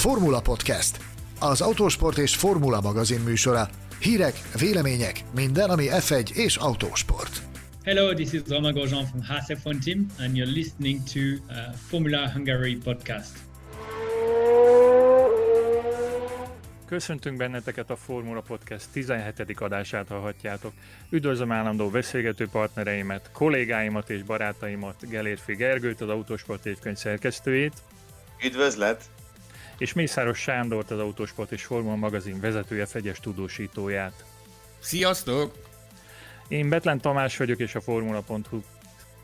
Formula Podcast, az autósport és formula magazin műsora. Hírek, vélemények, minden, ami F1 és autósport. Hello, this is Romain Grosjean from Haas F1 team, and you're listening to uh, Formula Hungary podcast. Köszöntünk benneteket a Formula Podcast 17. adását hallhatjátok. Üdvözlöm állandó beszélgető partnereimet, kollégáimat és barátaimat, Gelérfi Gergőt, az Autosport évkönyv szerkesztőjét. Üdvözlet! És Mészáros Sándort, az Autosport és Formula magazin vezetője, fegyes tudósítóját. Sziasztok! Én Betlen Tamás vagyok, és a Formula.hu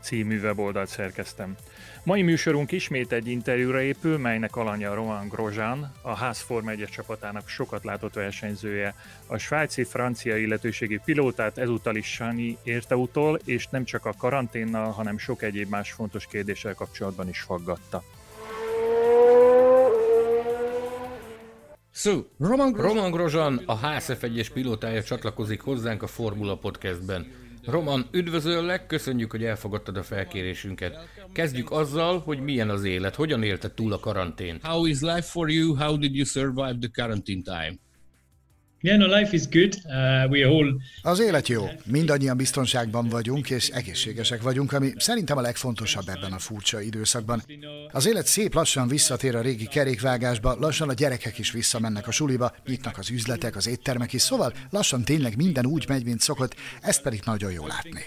című weboldalt szerkeztem. Mai műsorunk ismét egy interjúra épül, melynek alanya Roman Grosjean, a Haas Forma 1 csapatának sokat látott versenyzője. A svájci-francia illetőségi pilótát ezúttal is Sani érte utol, és nem csak a karanténnal, hanem sok egyéb más fontos kérdéssel kapcsolatban is faggatta. So, Roman, Gros- Roman Grosjean, a HSF1-es pilótája csatlakozik hozzánk a Formula Podcastben. Roman, üdvözöllek, köszönjük, hogy elfogadtad a felkérésünket. Kezdjük azzal, hogy milyen az élet, hogyan élted túl a karantén. How is life for you? How did you survive the quarantine time? Yeah, no, life is good. Uh, we all Az élet jó, mindannyian biztonságban vagyunk és egészségesek vagyunk, ami szerintem a legfontosabb ebben a furcsa időszakban. Az élet szép lassan visszatér a régi kerékvágásba, lassan a gyerekek is visszamennek a suliba, nyitnak az üzletek, az éttermek is, szóval lassan tényleg minden úgy megy, mint szokott, ezt pedig nagyon jó látni.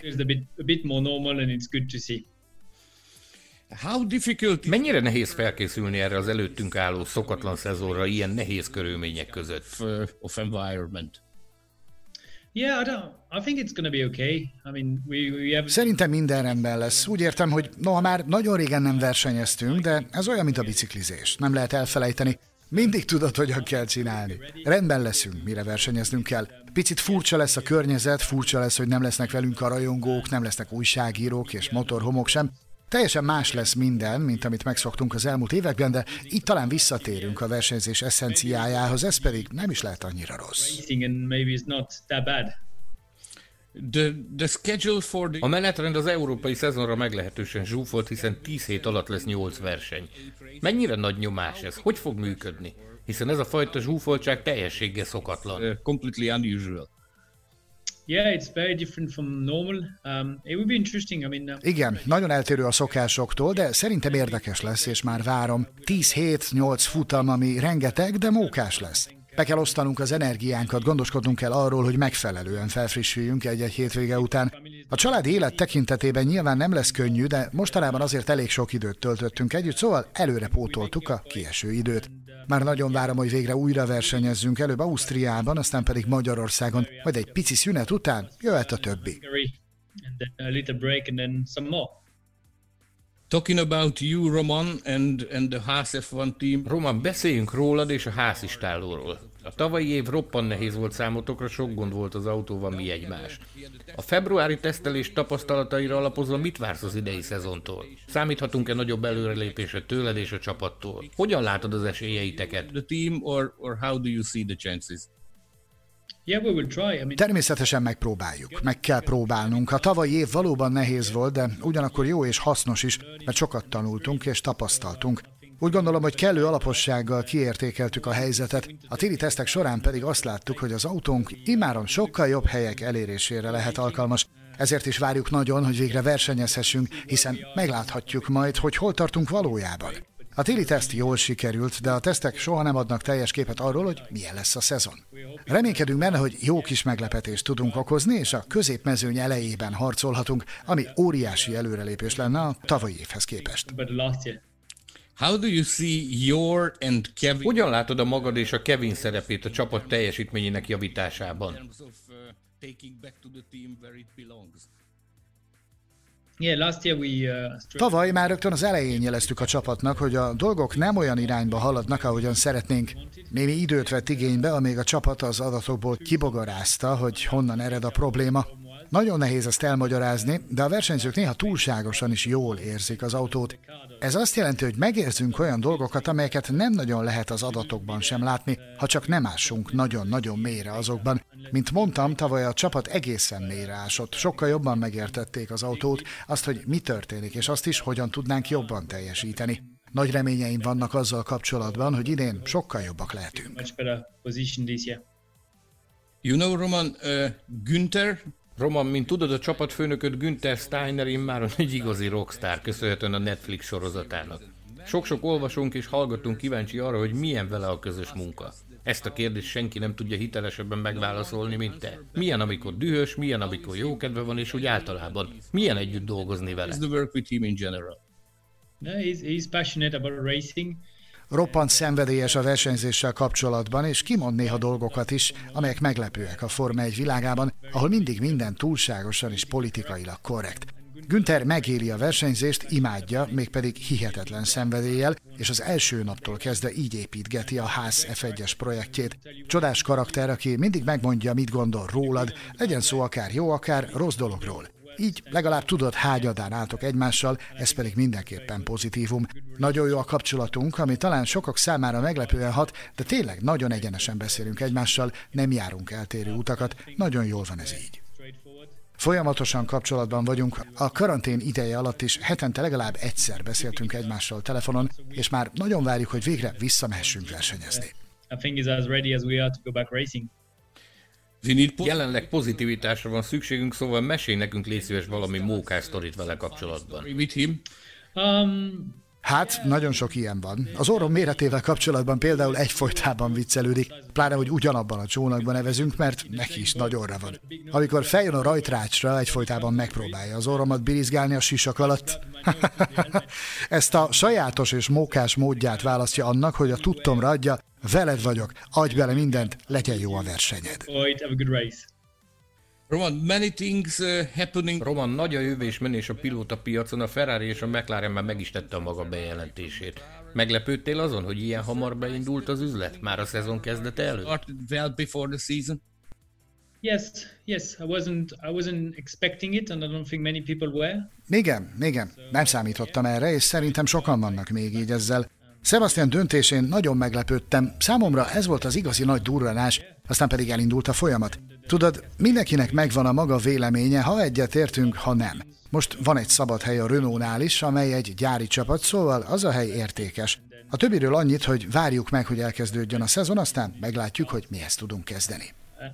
Mennyire nehéz felkészülni erre az előttünk álló szokatlan szezonra ilyen nehéz körülmények között? of environment? Yeah, I don't. I think it's going to be okay. I mean, we we have Szerintem minden rendben lesz. Úgy értem, hogy noha már nagyon régen nem versenyeztünk, de ez olyan, mint a biciklizés. Nem lehet elfelejteni. Mindig tudod, hogyan kell csinálni. Rendben leszünk, mire versenyeznünk kell. Picit furcsa lesz a környezet, furcsa lesz, hogy nem lesznek velünk a rajongók, nem lesznek újságírók és motorhomok sem. Teljesen más lesz minden, mint amit megszoktunk az elmúlt években, de itt talán visszatérünk a versenyzés eszenciájához, ez pedig nem is lehet annyira rossz. The the schedule for the A menetrend az európai szezonra meglehetősen zsúfolt, hiszen 10 hét alatt lesz 8 verseny. Mennyire nagy nyomás ez? Hogy fog működni? Hiszen ez a fajta zsúfoltság teljességgel szokatlan. uh, completely unusual. Yeah, it's very different from normal. Um, it would be interesting. I mean, uh, Igen, nagyon eltérő a szokásoktól, de szerintem érdekes lesz, és már várom. 10 hét, 8 futam, ami rengeteg, de mókás lesz. Be kell osztanunk az energiánkat, gondoskodnunk kell arról, hogy megfelelően felfrissüljünk egy-egy hétvége után. A családi élet tekintetében nyilván nem lesz könnyű, de mostanában azért elég sok időt töltöttünk együtt, szóval előre pótoltuk a kieső időt. Már nagyon várom, hogy végre újra versenyezzünk, előbb Ausztriában, aztán pedig Magyarországon, majd egy pici szünet után jöhet a többi. And then a little break, and then some more. Talking about you, Roman, and and the Haas F1 team. Roman, beszéljünk rólad és a házistállóról. A tavalyi év roppan nehéz volt számotokra, sok gond volt az autóval, mi egymás. A februári tesztelés tapasztalataira alapozva mit vársz az idei szezontól? Számíthatunk-e nagyobb előrelépésre tőled és a csapattól? Hogyan látod az esélyeiteket? The team, or or how do you see the chances? Természetesen megpróbáljuk, meg kell próbálnunk. A tavalyi év valóban nehéz volt, de ugyanakkor jó és hasznos is, mert sokat tanultunk és tapasztaltunk. Úgy gondolom, hogy kellő alapossággal kiértékeltük a helyzetet, a téli tesztek során pedig azt láttuk, hogy az autónk imáron sokkal jobb helyek elérésére lehet alkalmas. Ezért is várjuk nagyon, hogy végre versenyezhessünk, hiszen megláthatjuk majd, hogy hol tartunk valójában. A téli teszt jól sikerült, de a tesztek soha nem adnak teljes képet arról, hogy milyen lesz a szezon. Reménykedünk benne, hogy jó kis meglepetést tudunk okozni, és a középmezőny elejében harcolhatunk, ami óriási előrelépés lenne a tavalyi évhez képest. How do you see your and Kevin Hogyan látod a magad és a Kevin szerepét a csapat teljesítményének javításában? Tavaly már rögtön az elején jeleztük a csapatnak, hogy a dolgok nem olyan irányba haladnak, ahogyan szeretnénk. Némi időt vett igénybe, amíg a csapat az adatokból kibogarázta, hogy honnan ered a probléma. Nagyon nehéz ezt elmagyarázni, de a versenyzők néha túlságosan is jól érzik az autót. Ez azt jelenti, hogy megérzünk olyan dolgokat, amelyeket nem nagyon lehet az adatokban sem látni, ha csak nem ássunk nagyon-nagyon mélyre azokban. Mint mondtam, tavaly a csapat egészen mélyre ásott, sokkal jobban megértették az autót, azt, hogy mi történik, és azt is, hogyan tudnánk jobban teljesíteni. Nagy reményeim vannak azzal kapcsolatban, hogy idén sokkal jobbak lehetünk. You know, Roman, uh, Günther, Roman, mint tudod, a csapatfőnököt Günther Steiner immáron egy igazi rockstar, köszönhetően a Netflix sorozatának. Sok-sok olvasónk és hallgatunk kíváncsi arra, hogy milyen vele a közös munka. Ezt a kérdést senki nem tudja hitelesebben megválaszolni, mint te. Milyen, amikor dühös, milyen, amikor jókedve van, és úgy általában. Milyen együtt dolgozni vele? is the work with him in general? No, he's, he's passionate about racing. Roppant szenvedélyes a versenyzéssel kapcsolatban, és kimond néha dolgokat is, amelyek meglepőek a Forma 1 világában, ahol mindig minden túlságosan és politikailag korrekt. Günther megéli a versenyzést, imádja, mégpedig hihetetlen szenvedéllyel, és az első naptól kezdve így építgeti a ház F1-es projektjét. Csodás karakter, aki mindig megmondja, mit gondol rólad, legyen szó akár jó, akár rossz dologról. Így legalább tudod, hányadán álltok egymással, ez pedig mindenképpen pozitívum. Nagyon jó a kapcsolatunk, ami talán sokak számára meglepően hat, de tényleg nagyon egyenesen beszélünk egymással, nem járunk eltérő utakat, nagyon jól van ez így. Folyamatosan kapcsolatban vagyunk, a karantén ideje alatt is hetente legalább egyszer beszéltünk egymással telefonon, és már nagyon várjuk, hogy végre visszamehessünk versenyezni. I think he's as ready as we are to go back racing. We need po- Jelenleg pozitivitásra van szükségünk, szóval mesélj nekünk légy szíves valami mókás sztorit vele kapcsolatban. with him. Um, Hát, nagyon sok ilyen van. Az orrom méretével kapcsolatban például egyfolytában viccelődik, pláne, hogy ugyanabban a csónakban nevezünk, mert neki is nagy orra van. Amikor feljön a rajtrácsra, egyfolytában megpróbálja az orromat birizgálni a sisak alatt. Ezt a sajátos és mókás módját választja annak, hogy a tudtomra adja, veled vagyok, adj bele mindent, legyen jó a versenyed. avoid have a good race. Roman, many things uh, happening. Roman, nagy a jövő és menés a pilóta piacon, a Ferrari és a McLaren már meg is tette a maga bejelentését. Meglepődtél azon, hogy ilyen hamar beindult az üzlet? Már a szezon kezdete előtt? Well before the season. Yes, yes. I wasn't I wasn't expecting it, and I don't think many people were. Igen, igen, nem számítottam erre, és szerintem sokan vannak még így ezzel. Sebastian döntésén nagyon meglepődtem, számomra ez volt az igazi nagy durranás, aztán pedig elindult a folyamat. Tudod, mindenkinek megvan a maga véleménye, ha egyet értünk, ha nem. Most van egy szabad hely a Renault-nál is, amely egy gyári csapat, szóval az a hely értékes. A többiről annyit, hogy várjuk meg, hogy elkezdődjön a szezon, aztán meglátjuk, hogy mihez tudunk kezdeni.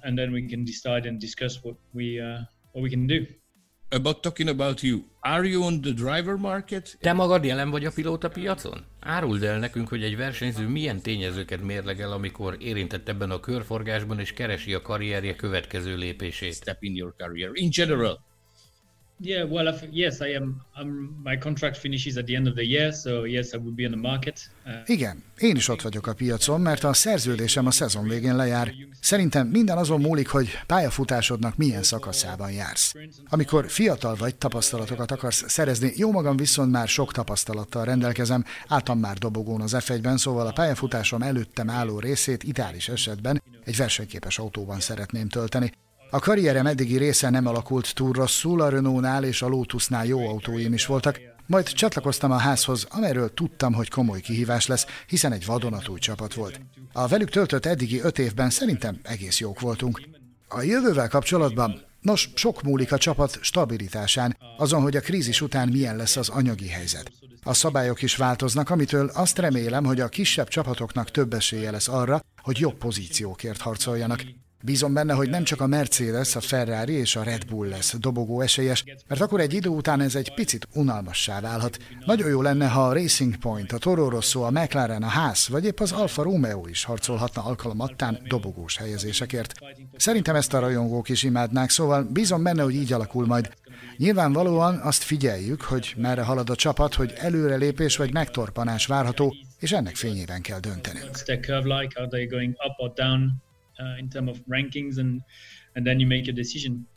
And then we can decide and discuss what we uh, what we can do. About talking about you. Are you on the driver market? Te magad jelen vagy a pilóta piacon? Áruld el nekünk, hogy egy versenyző milyen tényezőket mérlegel, amikor érintett ebben a körforgásban és keresi a karrierje következő lépését. Step in your career in general. Yeah, well, I think, yes, I am. I'm, my contract finishes at the end of the year, so yes, I will be on the market. Uh, Igen, én is ott vagyok a piacon, mert a szerződésem a szezon végén lejár. Szerintem minden azon múlik, hogy pályafutásodnak milyen szakaszában jársz. Amikor fiatal vagy, tapasztalatokat akarsz szerezni, jó magam viszont már sok tapasztalattal rendelkezem, álltam már dobogón az F1-ben, szóval a pályafutásom előttem álló részét ideális esetben egy versenyképes autóban szeretném tölteni. A karrierem eddigi része nem alakult túl rosszul, a Renault-nál és a Lotusnál jó autóim is voltak, majd csatlakoztam a házhoz, amelyről tudtam, hogy komoly kihívás lesz, hiszen egy vadonatúj csapat volt. A velük töltött eddigi öt évben szerintem egész jók voltunk. A jövővel kapcsolatban, nos, sok múlik a csapat stabilitásán, azon, hogy a krízis után milyen lesz az anyagi helyzet. A szabályok is változnak, amitől azt remélem, hogy a kisebb csapatoknak több esélye lesz arra, hogy jobb pozíciókért harcoljanak. Bízom benne, hogy nem csak a Mercedes, a Ferrari és a Red Bull lesz dobogó esélyes, mert akkor egy idő után ez egy picit unalmassá válhat. Nagyon jó lenne, ha a Racing Point, a Toro Rosso, a McLaren, a Haas, vagy épp az Alfa Romeo is harcolhatna alkalomattán dobogós helyezésekért. Szerintem ezt a rajongók is imádnák, szóval bízom benne, hogy így alakul majd. Nyilvánvalóan azt figyeljük, hogy merre halad a csapat, hogy előrelépés vagy megtorpanás várható, és ennek fényében kell döntenünk. Uh, in terms of rankings? And and then you make a decision.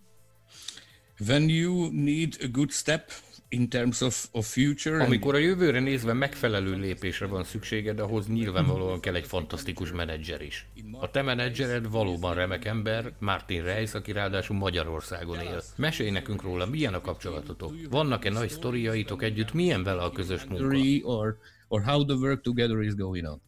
When you need a good step in terms of, of future, Amikor a jövőre nézve megfelelő lépésre van szükséged, ahhoz nyilvánvalóan kell egy fantasztikus menedzser is. A te menedzsered valóban remek ember, Martin Reis, aki ráadásul Magyarországon él. Mesélj nekünk róla, milyen a kapcsolatotok? Vannak-e nagy sztoriaitok együtt, milyen vele a közös munka? Or or how the work together is going on.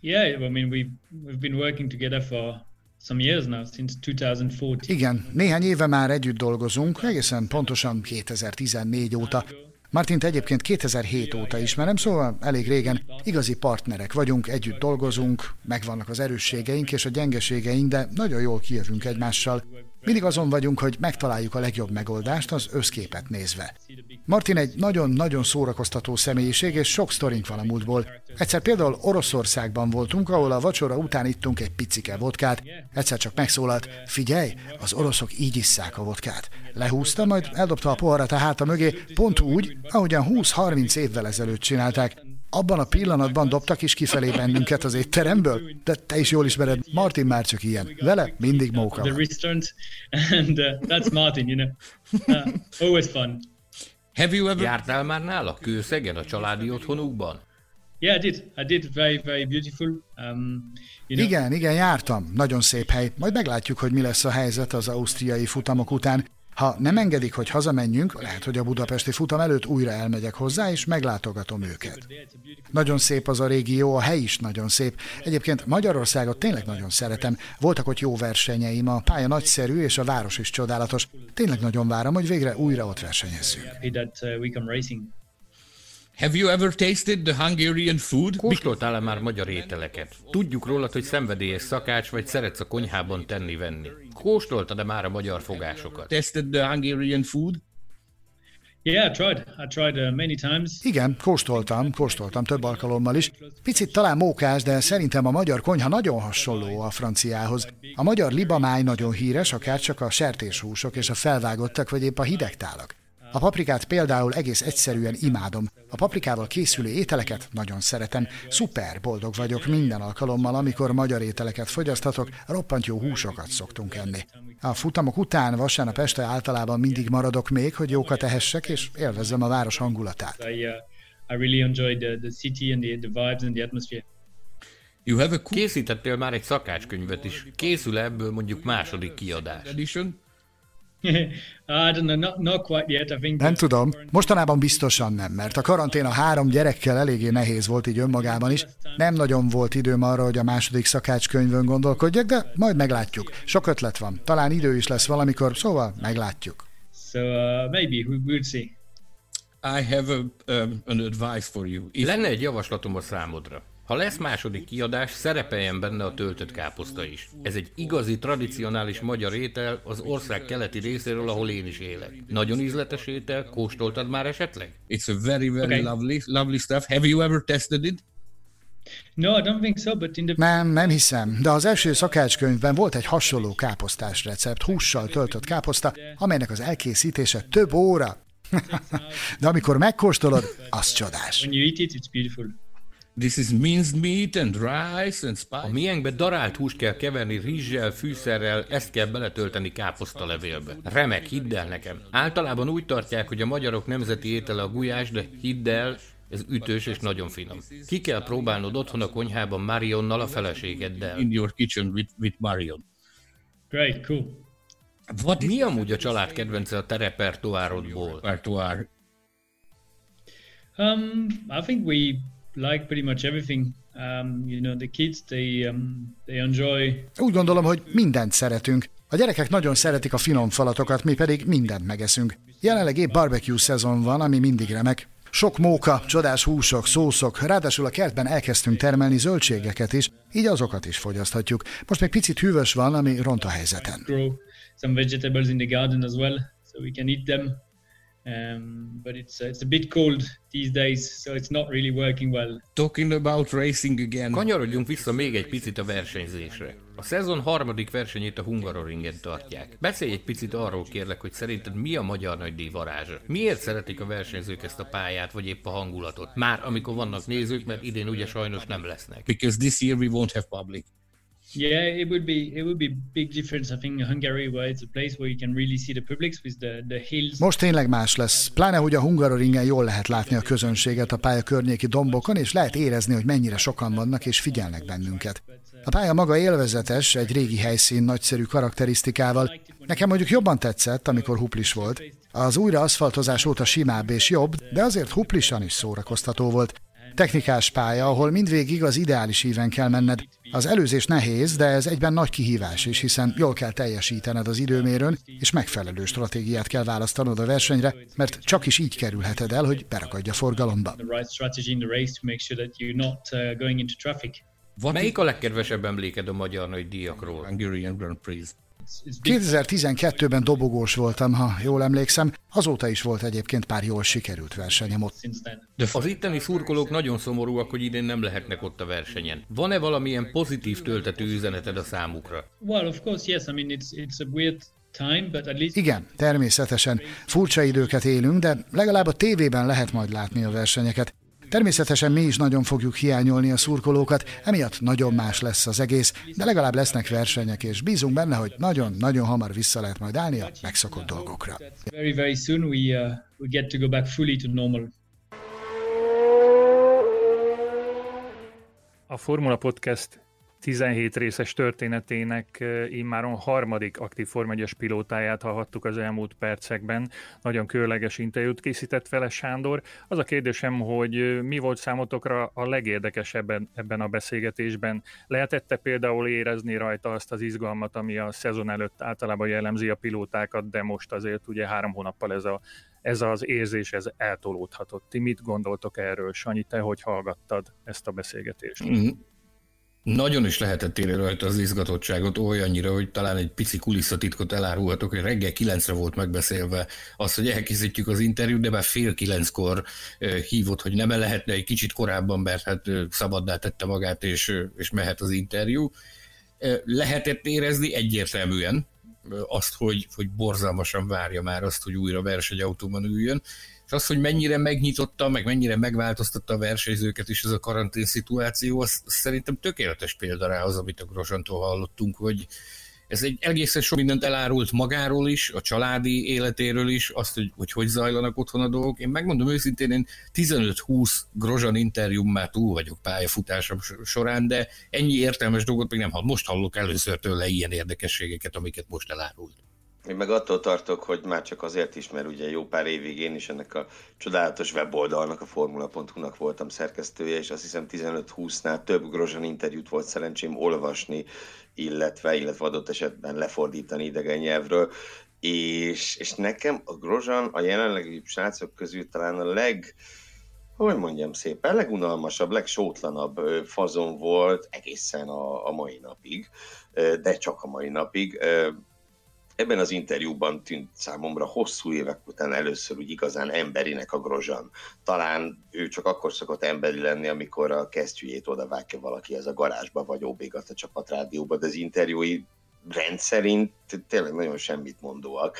Yeah, I mean we've we've been working together for some years now, since 2014. Igen, néhány éve már együtt dolgozunk, egészen pontosan 2014 óta. Martint egyébként 2007 óta ismerem, szóval elég régen igazi partnerek vagyunk, együtt dolgozunk, megvannak az erősségeink és a gyengeségeink, de nagyon jól kijövünk egymással. Mindig azon vagyunk, hogy megtaláljuk a legjobb megoldást az összképet nézve. Martin egy nagyon-nagyon szórakoztató személyiség, és sok sztorink van a múltból. Egyszer például Oroszországban voltunk, ahol a vacsora után ittunk egy picike vodkát. Egyszer csak megszólalt, figyelj, az oroszok így isszák a vodkát. Lehúzta, majd eldobta a poharat a háta mögé, pont úgy, ahogyan 20-30 évvel ezelőtt csinálták. Abban a pillanatban dobtak is kifelé bennünket az étteremből, de te is jól ismered, Martin már csak ilyen. Vele mindig móka and uh, that's Martin, you know. Uh, always fun. Have you ever Jártál már nála kőszegen a családi otthonukban? Yeah, I did. I did. Very, very beautiful. Um, you know, Igen, igen, jártam. Nagyon szép hely. Majd meglátjuk, hogy mi lesz a helyzet az ausztriai futamok után. Ha nem engedik, hogy hazamenjünk, lehet, hogy a budapesti futam előtt újra elmegyek hozzá, és meglátogatom őket. Nagyon szép az a régió, a hely is nagyon szép. Egyébként Magyarországot tényleg nagyon szeretem. Voltak ott jó versenyeim, a pálya nagyszerű, és a város is csodálatos. Tényleg nagyon várom, hogy végre újra ott versenyezzünk. Have you ever tasted the Hungarian food? Kóstoltál-e már magyar ételeket? Tudjuk rólad, hogy szenvedélyes szakács, vagy szeretsz a konyhában tenni-venni. Kóstoltad-e már a magyar fogásokat? Tested the Hungarian food? Yeah, I tried. I tried uh, many times. Igen, kóstoltam, kóstoltam több alkalommal is. Picit talán mókás, de szerintem a magyar konyha nagyon hasonló a franciához. A magyar libamáj nagyon híres, akár csak a sertéshúsok és a felvágottak, vagy épp a hidegtálak. A paprikát például egész egyszerűen imádom. A paprikával készülő ételeket nagyon szeretem. Szuper, boldog vagyok minden alkalommal, amikor magyar ételeket fogyasztatok, roppant jó húsokat szoktunk enni. A futamok után vasárnap este általában mindig maradok még, hogy jókat ehessek, és élvezzem a város hangulatát. Készítettél már egy szakácskönyvet is. Készül ebből mondjuk második kiadás. Nem tudom, mostanában biztosan nem, mert a karantén a három gyerekkel eléggé nehéz volt így önmagában is. Nem nagyon volt időm arra, hogy a második szakácskönyvön gondolkodjak, de majd meglátjuk. Sok ötlet van. Talán idő is lesz valamikor, szóval meglátjuk. so. Uh, maybe we will see. I have a, um, an advice for you. If Lenne egy javaslatom a számodra. Ha lesz második kiadás, szerepeljen benne a töltött káposzta is. Ez egy igazi, tradicionális magyar étel az ország keleti részéről, ahol én is élek. Nagyon ízletes étel, kóstoltad már esetleg? it's a very, very Okay. lovely, lovely stuff. Have you ever tested it? No, I don't think so. But in the Nem, nem hiszem, de az első szakácskönyvben volt egy hasonló káposztás recept, hússal töltött káposzta, amelynek az elkészítése több óra. de amikor megkóstolod, az csodás. when you eat it, it's beautiful. This is minced meat and rice and A spice. miénkbe darált húst kell keverni rizssel, fűszerrel, ezt kell beletölteni káposztalevélbe. Remek, hidd el nekem. Általában úgy tartják, hogy a magyarok nemzeti étele a gulyás, de hidd el, ez ütős és nagyon finom. Ki kell próbálnod otthon a konyhában Marionnal, a feleségeddel. in your kitchen with, with Marion. Great, cool. What Mi amúgy a család kedvence a te repertoárodból? Um, I think we like pretty much everything. Um, you know, the kids they um, they enjoy Úgy gondolom, hogy mindent szeretünk. A gyerekek nagyon szeretik a finom falatokat, mi pedig mindent megeszünk. Jelenleg épp barbecue szezon van, ami mindig remek. Sok móka, csodás húsok, szószok, ráadásul a kertben elkezdtünk termelni zöldségeket is, így azokat is fogyaszthatjuk. Most még picit hűvös van, ami ront a helyzeten. some vegetables in the garden as well, so we can eat them. Um, but it's uh, it's a bit cold these days, so it's not really working well. Talking about racing again. Kanyarodjunk vissza még egy picit a versenyzésre. A szezon harmadik versenyét a Hungaroringen tartják. Beszélj egy picit arról kérlek, hogy szerinted mi a magyar nagydíj varázsa? Miért szeretik a versenyzők ezt a pályát, vagy épp a hangulatot? Már amikor vannak nézők, mert idén ugye sajnos nem lesznek. Because this year we won't have public. Yeah, it would be it would be big difference. I think Hungary, where it's a place where you can really see the publics with the the hills. Most tényleg más lesz, pláne hogy a Hungaroringen jól lehet látni a közönséget a pálya környéki dombokon, és lehet érezni, hogy mennyire sokan vannak és figyelnek bennünket. A pálya maga élvezetes, egy régi helyszín nagyszerű karakterisztikával. Nekem mondjuk jobban tetszett, amikor huplis volt. Az újra aszfaltozás óta simább és jobb, de azért huplisan is szórakoztató volt. Technikás pálya, ahol mindvégig az ideális íven kell menned. Az előzés nehéz, de ez egyben nagy kihívás is, hiszen jól kell teljesítened az időmérőn, és megfelelő stratégiát kell választanod a versenyre, mert csak is így kerülheted el, hogy berakadj a forgalomba. Melyik a legkedvesebb emléked a magyar nagy díjakról? Hungarian Grand Prix. 2012-ben dobogós voltam, ha jól emlékszem. Azóta is volt egyébként pár jól sikerült versenyem ott. Az itteni szurkolók nagyon szomorúak, hogy idén nem lehetnek ott a versenyen. Van-e valamilyen pozitív töltető üzeneted a számukra? Well, of course, yes. I mean, it's, it's a weird igen, természetesen. Furcsa időket élünk, de legalább a tévében lehet majd látni a versenyeket. Természetesen mi is nagyon fogjuk hiányolni a szurkolókat, emiatt nagyon más lesz az egész, de legalább lesznek versenyek, és bízunk benne, hogy nagyon-nagyon hamar vissza lehet majd állni a megszokott dolgokra. Very, very soon we, uh, we get to go back fully to normal. A Formula Podcast 17 részes történetének immáron harmadik aktív Form 1 pilótáját hallhattuk az elmúlt percekben. Nagyon különleges interjút készített vele Sándor. Az a kérdésem, hogy mi volt számotokra a legérdekesebben ebben a beszélgetésben? Lehetette például érezni rajta azt az izgalmat, ami a szezon előtt általában jellemzi a pilótákat, de most azért ugye három hónappal ez a ez az érzés, ez eltolódhatott. Ti mit gondoltok erről, Sanyi, te hogy hallgattad ezt a beszélgetést? Mm. Nagyon is lehetett érni rajta az izgatottságot olyannyira, hogy talán egy pici kulisszatitkot elárulhatok, hogy reggel kilencre volt megbeszélve az, hogy elkészítjük az interjút, de már fél kilenckor hívott, hogy nem lehetne egy kicsit korábban, mert hát szabaddá tette magát, és, és mehet az interjú. Lehetett érezni egyértelműen azt, hogy, hogy borzalmasan várja már azt, hogy újra versenyautóban üljön, és az, hogy mennyire megnyitotta, meg mennyire megváltoztatta a versenyzőket is ez a karantén szituáció, az, szerintem tökéletes példa rá az, amit a Grozsantól hallottunk, hogy ez egy egészen sok mindent elárult magáról is, a családi életéről is, azt, hogy hogy, hogy zajlanak otthon a dolgok. Én megmondom őszintén, én 15-20 Grozsan interjúm már túl vagyok pályafutásom során, de ennyi értelmes dolgot még nem hall. Most hallok először tőle ilyen érdekességeket, amiket most elárult. Én meg attól tartok, hogy már csak azért is, mert ugye jó pár évig én is ennek a csodálatos weboldalnak, a Formula.hu-nak voltam szerkesztője, és azt hiszem 15-20-nál több Grozsan interjút volt szerencsém olvasni, illetve, illetve adott esetben lefordítani idegen nyelvről, és, és nekem a Grozsan a jelenlegi srácok közül talán a leg, hogy mondjam szépen, legunalmasabb, legsótlanabb fazon volt egészen a, a mai napig, de csak a mai napig Ebben az interjúban tűnt számomra hosszú évek után először úgy igazán emberinek a Grozsan. Talán ő csak akkor szokott emberi lenni, amikor a kesztyűjét odavágja valaki ez a garázsba, vagy óbégat a csapatrádióba, de az interjúi rendszerint tényleg nagyon semmit mondóak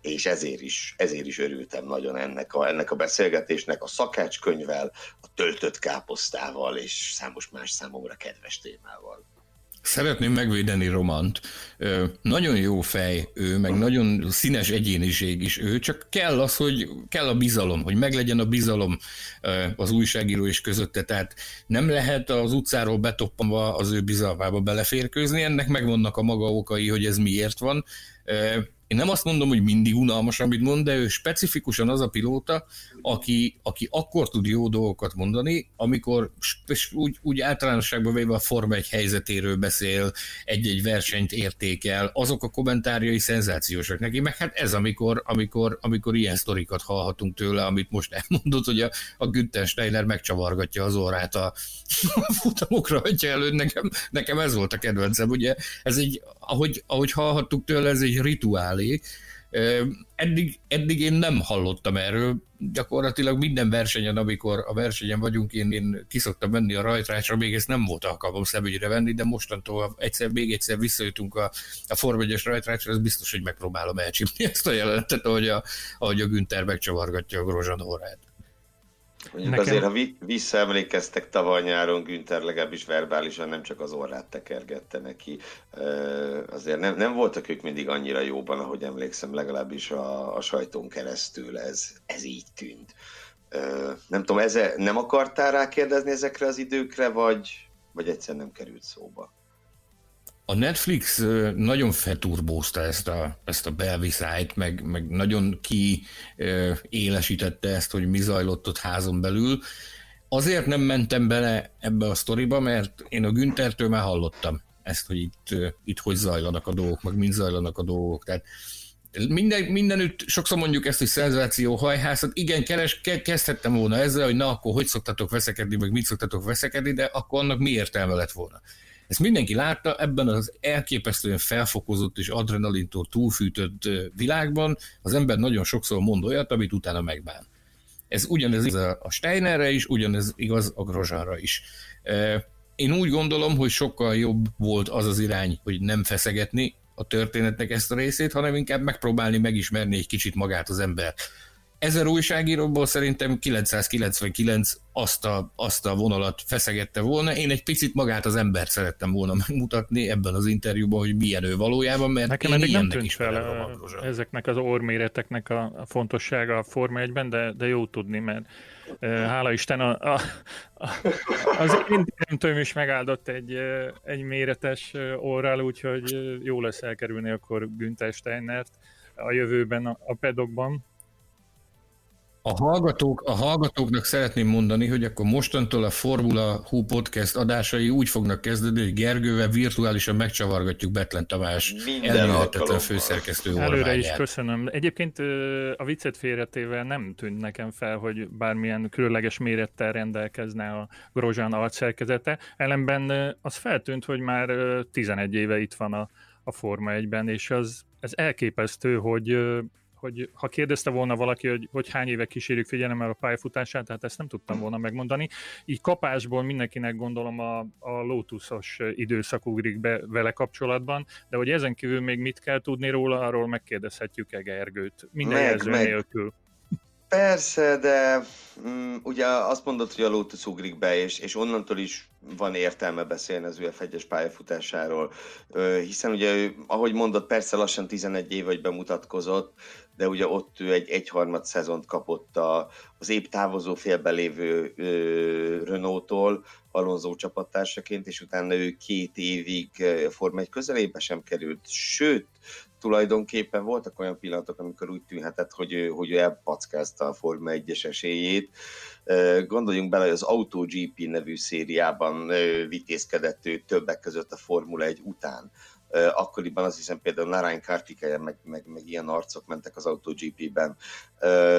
és ezért is, ezért is örültem nagyon ennek a, ennek a beszélgetésnek, a szakácskönyvvel, a töltött káposztával és számos más számomra kedves témával. Szeretném megvédeni Romant. Nagyon jó fej ő, meg nagyon színes egyéniség is ő, csak kell az, hogy kell a bizalom, hogy meglegyen a bizalom az újságíró és közötte. Tehát nem lehet az utcáról betoppanva az ő bizalmába beleférkőzni, ennek megvannak a maga okai, hogy ez miért van. Én nem azt mondom, hogy mindig unalmas, amit mond, de ő specifikusan az a pilóta, aki, aki akkor tud jó dolgokat mondani, amikor úgy, úgy általánosságban véve a Forma egy helyzetéről beszél, egy-egy versenyt értékel, azok a kommentárjai szenzációsak neki, meg hát ez, amikor, amikor, amikor ilyen sztorikat hallhatunk tőle, amit most elmondott, hogy a, a Günther Steiner megcsavargatja az orrát a, a futamokra, hogyha előtt nekem, nekem ez volt a kedvencem, ugye? Ez egy, ahogy, ahogy hallhattuk tőle, ez egy rituálé, Eddig, eddig én nem hallottam erről, gyakorlatilag minden versenyen, amikor a versenyen vagyunk, én, én kiszoktam menni a rajtrácsra, még ezt nem volt alkalmam szemügyre venni, de mostantól egyszer, még egyszer visszajutunk a, a Form 1 rajtrácsra, ez biztos, hogy megpróbálom elcsípni ezt a jelenetet, ahogy a, ahogy a Günther megcsavargatja a Grozsan órát. Mondjuk Nekem... azért, ha visszaemlékeztek tavaly nyáron, Günther legalábbis verbálisan nem csak az orrát tekergette neki. Azért nem, nem voltak ők mindig annyira jóban, ahogy emlékszem, legalábbis a, a sajtón keresztül ez, ez így tűnt. Nem tudom, eze, nem akartál rákérdezni ezekre az időkre, vagy, vagy egyszer nem került szóba? A Netflix nagyon feturbózta ezt a, ezt a belviszájt, meg, meg nagyon kiélesítette ezt, hogy mi zajlott ott házon belül. Azért nem mentem bele ebbe a sztoriba, mert én a Güntertől már hallottam ezt, hogy itt, itt hogy zajlanak a dolgok, meg mind zajlanak a dolgok. Tehát minden, mindenütt sokszor mondjuk ezt, hogy szenzáció, hajhászat, igen, keres, ke, kezdhettem volna ezzel, hogy na, akkor hogy szoktatok veszekedni, meg mit szoktatok veszekedni, de akkor annak mi értelme lett volna. Ezt mindenki látta ebben az elképesztően felfokozott és adrenalintól túlfűtött világban, az ember nagyon sokszor mond olyat, amit utána megbán. Ez ugyanez igaz a Steinerre is, ugyanez igaz a Grozsánra is. Én úgy gondolom, hogy sokkal jobb volt az az irány, hogy nem feszegetni a történetnek ezt a részét, hanem inkább megpróbálni megismerni egy kicsit magát az ember. Ezer újságíróból szerintem 999 azt a, azt a vonalat feszegette volna. Én egy picit magát az embert szerettem volna megmutatni ebben az interjúban, hogy milyen ő valójában, mert Nekem eddig nem tűnt fel ezeknek az orméreteknek a fontossága a Forma 1-ben, de, de jó tudni, mert hála Isten a, a, a, az én is megáldott egy, egy méretes orral, úgyhogy jó lesz elkerülni akkor Günther Steinert a jövőben a, a pedokban. A, hallgatók, a hallgatóknak szeretném mondani, hogy akkor mostantól a Formula Hú podcast adásai úgy fognak kezdeni, hogy Gergővel virtuálisan megcsavargatjuk Betlen Tamás elmélhetetlen főszerkesztő orványát. Előre is köszönöm. Egyébként a viccet félretével nem tűnt nekem fel, hogy bármilyen különleges mérettel rendelkezne a Grozsán arcszerkezete. Ellenben az feltűnt, hogy már 11 éve itt van a, a Forma 1-ben, és az, ez elképesztő, hogy hogy ha kérdezte volna valaki, hogy, hogy hány éve kísérjük figyelemmel a pályafutását, tehát ezt nem tudtam volna megmondani. Így kapásból mindenkinek gondolom a, a Lotusos időszak ugrik be vele kapcsolatban, de hogy ezen kívül még mit kell tudni róla, arról megkérdezhetjük Egergőt. Minden meg, jelző meg. nélkül. Persze, de mm, ugye azt mondod, hogy a Lotus ugrik be, és, és onnantól is van értelme beszélni az UF1-es pályafutásáról, hiszen ugye, ahogy mondott, persze lassan 11 év, vagy bemutatkozott, de ugye ott ő egy egyharmad szezont kapott a, az épp távozó félben lévő Renault-tól, Alonso csapattársaként, és utána ő két évig Forma 1 közelébe sem került, sőt, tulajdonképpen voltak olyan pillanatok, amikor úgy tűnhetett, hogy ő, hogy ő elpackázta a Forma 1-es esélyét. Gondoljunk bele, hogy az AutoGP nevű szériában vitézkedett ő többek között a Formula 1 után akkoriban azt hiszem például Narain Kartikeyen, meg, meg, meg ilyen arcok mentek az AutoGP-ben.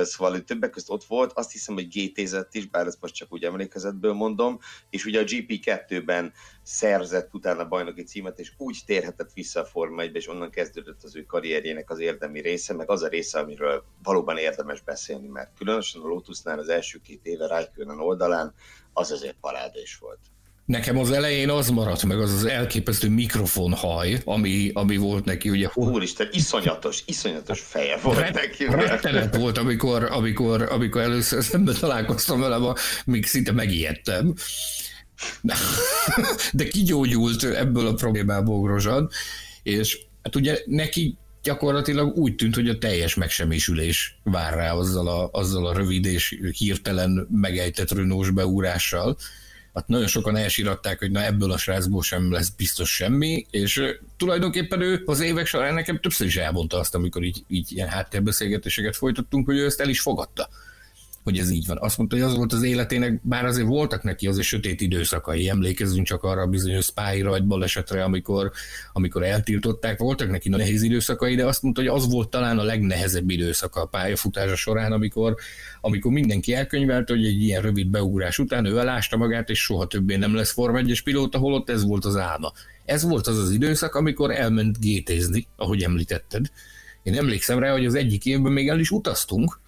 Szóval többek között ott volt, azt hiszem, hogy GT-zett is, bár ezt most csak úgy emlékezetből mondom, és ugye a GP2-ben szerzett utána bajnoki címet, és úgy térhetett vissza a Forma 1 és onnan kezdődött az ő karrierjének az érdemi része, meg az a része, amiről valóban érdemes beszélni, mert különösen a Lotusnál az első két éve Raikkonen oldalán az azért parádés volt. Nekem az elején az maradt meg, az az elképesztő mikrofonhaj, ami, ami volt neki, ugye. Úristen, iszonyatos, iszonyatos feje volt Ret, neki. Rettenet volt, amikor, amikor, amikor először szemben találkoztam vele, még szinte megijedtem. De kigyógyult ebből a problémából Grozsad, és hát ugye neki gyakorlatilag úgy tűnt, hogy a teljes megsemmisülés vár rá azzal a, azzal a rövid és hirtelen megejtett Renault-s beúrással, hát nagyon sokan elsiratták, hogy na ebből a srácból sem lesz biztos semmi, és tulajdonképpen ő az évek során nekem többször is elmondta azt, amikor így, így ilyen háttérbeszélgetéseket folytattunk, hogy ő ezt el is fogadta hogy ez így van. Azt mondta, hogy az volt az életének, bár azért voltak neki azért sötét időszakai, emlékezzünk csak arra a bizonyos Spy rajt balesetre, amikor, amikor eltiltották, voltak neki nehéz időszakai, de azt mondta, hogy az volt talán a legnehezebb időszaka a pályafutása során, amikor, amikor mindenki elkönyvelt, hogy egy ilyen rövid beugrás után ő elásta magát, és soha többé nem lesz Form 1 pilóta, holott ez volt az álma. Ez volt az az időszak, amikor elment gétézni, ahogy említetted. Én emlékszem rá, hogy az egyik évben még el is utaztunk,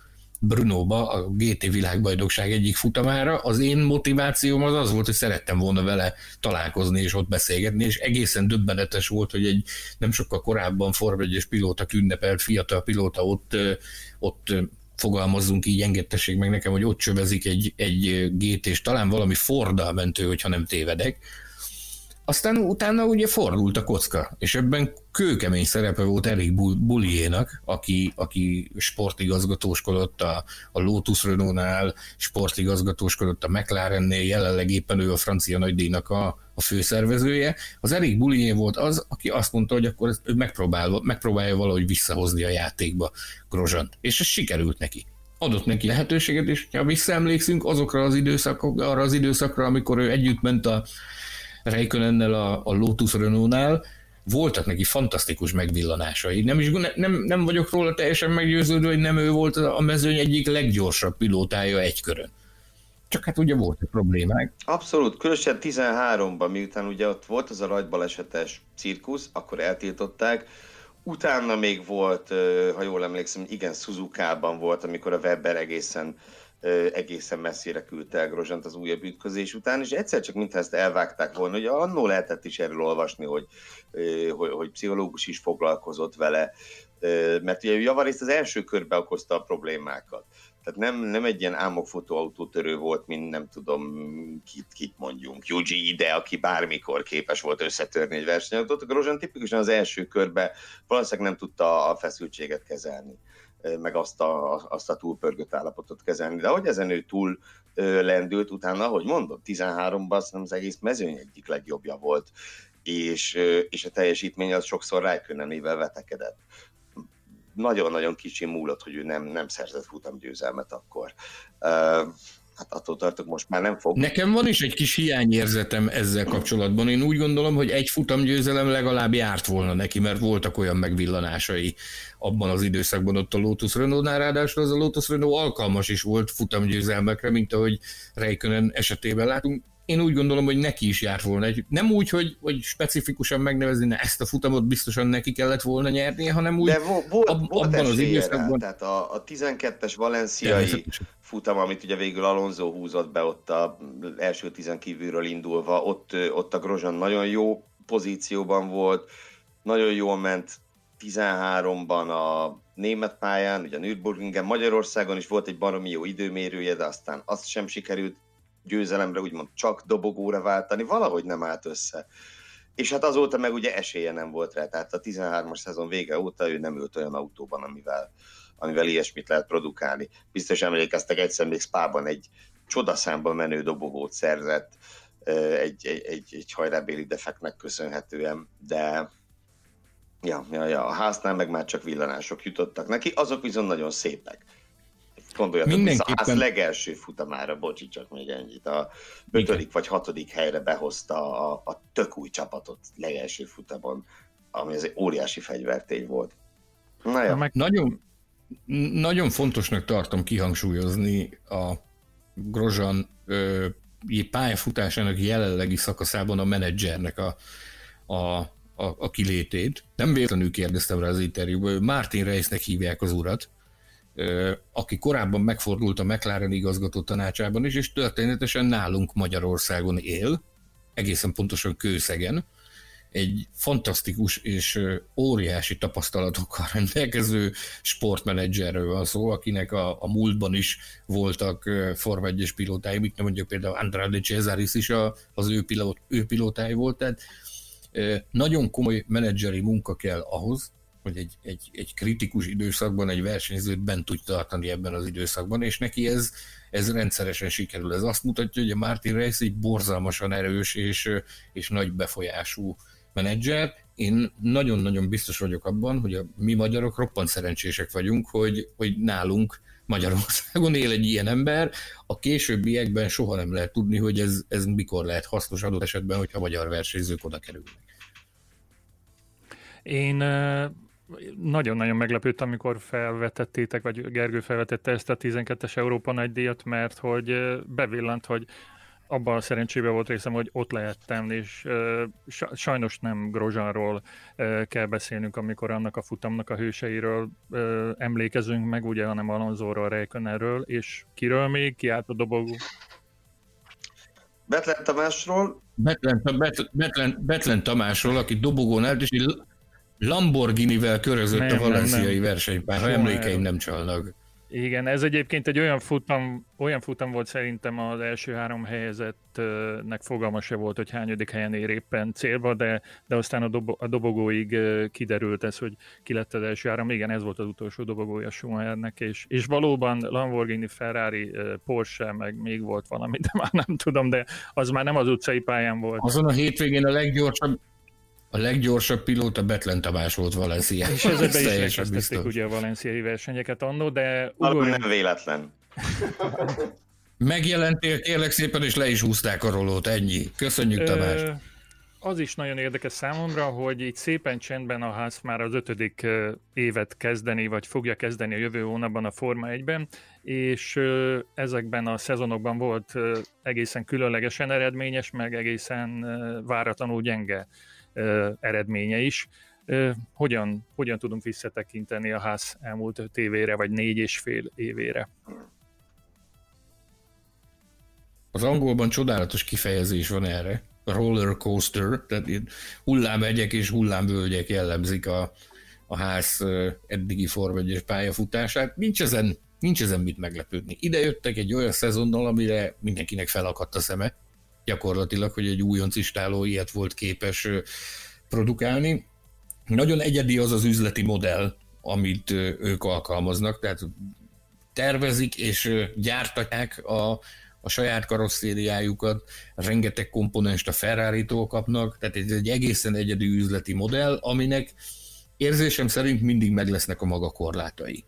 Brunóba, a GT világbajnokság egyik futamára. Az én motivációm az az volt, hogy szerettem volna vele találkozni és ott beszélgetni, és egészen döbbenetes volt, hogy egy nem sokkal korábban Form 1 pilóta ünnepelt fiatal pilóta ott, ott fogalmazzunk így, engedtessék meg nekem, hogy ott csövezik egy, egy GT, és talán valami Forddal mentő, hogyha nem tévedek, aztán utána ugye fordult a kocka, és ebben kőkemény szerepe volt Erik Bulliénak, aki, aki sportigazgatóskodott a, a Lotus Renault-nál, sportigazgatóskodott a McLarennél, jelenleg éppen ő a francia nagydíjnak a, a főszervezője. Az Erik Bullié volt az, aki azt mondta, hogy akkor ő megpróbál, megpróbálja valahogy visszahozni a játékba Grozsant, és ez sikerült neki adott neki lehetőséget, és ha visszaemlékszünk azokra az időszakokra, arra az időszakra, amikor ő együtt ment a Reikönennel a, a Lotus Renault-nál, voltak neki fantasztikus megvillanásai. Nem, is, nem, nem vagyok róla teljesen meggyőződő, hogy nem ő volt a mezőny egyik leggyorsabb pilótája egy körön. Csak hát ugye voltak problémák. Abszolút, különösen 13-ban, miután ugye ott volt az a rajtbalesetes cirkusz, akkor eltiltották, Utána még volt, ha jól emlékszem, igen, Suzuka-ban volt, amikor a Weber egészen egészen messzire küldte el Grozsant az újabb ütközés után, és egyszer csak mintha ezt elvágták volna, hogy annó lehetett is erről olvasni, hogy, hogy, hogy pszichológus is foglalkozott vele, mert ugye javarészt az első körbe okozta a problémákat. Tehát nem, nem egy ilyen álmokfotó autótörő volt, mint nem tudom, kit, kit mondjunk, Yuji ide, aki bármikor képes volt összetörni egy versenyautót. A Grozsán tipikusan az első körbe valószínűleg nem tudta a feszültséget kezelni meg azt a, azt a túlpörgött állapotot kezelni. De hogy ezen ő túl lendült utána, ahogy mondom, 13-ban az egész mezőny egyik legjobbja volt, és, és a teljesítmény az sokszor Rijkönenével vetekedett nagyon-nagyon kicsi múlott, hogy ő nem, nem szerzett futamgyőzelmet akkor. Hát attól tartok, most már nem fog. Nekem van is egy kis hiányérzetem ezzel kapcsolatban. Én úgy gondolom, hogy egy futamgyőzelem legalább járt volna neki, mert voltak olyan megvillanásai abban az időszakban ott a Lotus Renault-nál, ráadásul az a Lotus Renault alkalmas is volt futamgyőzelmekre, mint ahogy Reikönen esetében látunk én úgy gondolom, hogy neki is járt volna. Egy, nem úgy, hogy, hogy specifikusan megnevezni, ne ezt a futamot biztosan neki kellett volna nyernie, hanem úgy De vo- volt, ab, volt abban az időszakban. Tehát a, a 12-es valenciai futam, amit ugye végül Alonso húzott be ott a első tizen kívülről indulva, ott, ott a Grozsan nagyon jó pozícióban volt, nagyon jól ment 13-ban a német pályán, ugye a Nürburgringen, Magyarországon is volt egy baromi jó időmérője, de aztán azt sem sikerült győzelemre úgymond csak dobogóra váltani, valahogy nem állt össze. És hát azóta meg ugye esélye nem volt rá, tehát a 13-as szezon vége óta ő nem ült olyan autóban, amivel, amivel ilyesmit lehet produkálni. Biztos emlékeztek, egyszer még Spában egy csodaszámban menő dobogót szerzett, egy, egy, egy, egy hajrábéli defektnek köszönhetően, de ja, ja, ja, a háznál meg már csak villanások jutottak neki, azok viszont nagyon szépek. Gondoljatok Mindenképpen... vissza, az legelső futamára, bocsi, csak még ennyit, a ötödik vagy hatodik helyre behozta a, a tök új csapatot legelső futamon, ami az egy óriási fegyvertény volt. Na, ja. meg nagyon, nagyon fontosnak tartom kihangsúlyozni a Grozsan ö, pályafutásának jelenlegi szakaszában a menedzsernek a, a, a, a kilétét. Nem véletlenül kérdeztem rá az interjúban, Martin Reisnek hívják az urat, aki korábban megfordult a McLaren igazgató tanácsában is, és történetesen nálunk Magyarországon él, egészen pontosan Kőszegen, egy fantasztikus és óriási tapasztalatokkal rendelkező sportmenedzserről van szó, akinek a, a múltban is voltak Forma 1 pilótái, mit nem mondjuk például Andrade Cesaris is a, az ő, pilót, ő pilótái volt, tehát nagyon komoly menedzseri munka kell ahhoz, hogy egy, egy, egy kritikus időszakban egy versenyzőt bent tud tartani ebben az időszakban, és neki ez, ez rendszeresen sikerül. Ez azt mutatja, hogy a Martin Reis egy borzalmasan erős és, és nagy befolyású menedzser. Én nagyon-nagyon biztos vagyok abban, hogy a mi magyarok roppant szerencsések vagyunk, hogy, hogy nálunk Magyarországon él egy ilyen ember, a későbbiekben soha nem lehet tudni, hogy ez, ez mikor lehet hasznos adott esetben, hogyha magyar versenyzők oda kerülnek. Én nagyon-nagyon meglepődtem, amikor felvetettétek, vagy Gergő felvetette ezt a 12-es Európa nagy díjat, mert hogy bevillant, hogy abban a szerencsében volt részem, hogy ott lehettem, és sajnos nem Grozsánról kell beszélnünk, amikor annak a futamnak a hőseiről emlékezünk meg, ugye, hanem Alonzóról, Rejkönerről, és kiről még, ki állt a dobogó? Betlen Tamásról. Betlen, Betlen, Betlen Tamásról, aki dobogón állt, és Lamborghini-vel körözött nem, a valenciai versenypár, ha emlékeim nem csalnak. Igen, ez egyébként egy olyan futam, olyan futam volt szerintem az első három helyezettnek fogalma se volt, hogy hányadik helyen ér éppen célba, de, de aztán a, dobo, a dobogóig kiderült ez, hogy ki lett az első három. Igen, ez volt az utolsó dobogója Schumachernek, és, és valóban Lamborghini, Ferrari, Porsche, meg még volt valami, de már nem tudom, de az már nem az utcai pályán volt. Azon a hétvégén a leggyorsabb, A leggyorsabb pilóta Betlen Tamás volt Valencia. És ezzel be is ugye a valenciai versenyeket annó, de... Ugorjunk... nem véletlen. Megjelentél kérlek szépen, és le is húzták a rolót, ennyi. Köszönjük, Tamás. Ö, az is nagyon érdekes számomra, hogy itt szépen csendben a ház már az ötödik évet kezdeni, vagy fogja kezdeni a jövő hónapban a Forma 1-ben, és ezekben a szezonokban volt egészen különlegesen eredményes, meg egészen váratlanul gyenge eredménye is. Hogyan, hogyan tudunk visszatekinteni a ház elmúlt öt évére, vagy négy és fél évére? Az angolban csodálatos kifejezés van erre, roller coaster, tehát hullámegyek és hullámvölgyek jellemzik a, a ház eddigi Form 1 pályafutását. Nincs ezen, nincs ezen mit meglepődni. Ide jöttek egy olyan szezonnal, amire mindenkinek felakadt a szeme, gyakorlatilag, hogy egy újonc istáló ilyet volt képes produkálni. Nagyon egyedi az az üzleti modell, amit ők alkalmaznak, tehát tervezik és gyártatják a, a saját karosszériájukat, rengeteg komponenst a ferrari kapnak, tehát ez egy egészen egyedi üzleti modell, aminek érzésem szerint mindig meg lesznek a maga korlátai.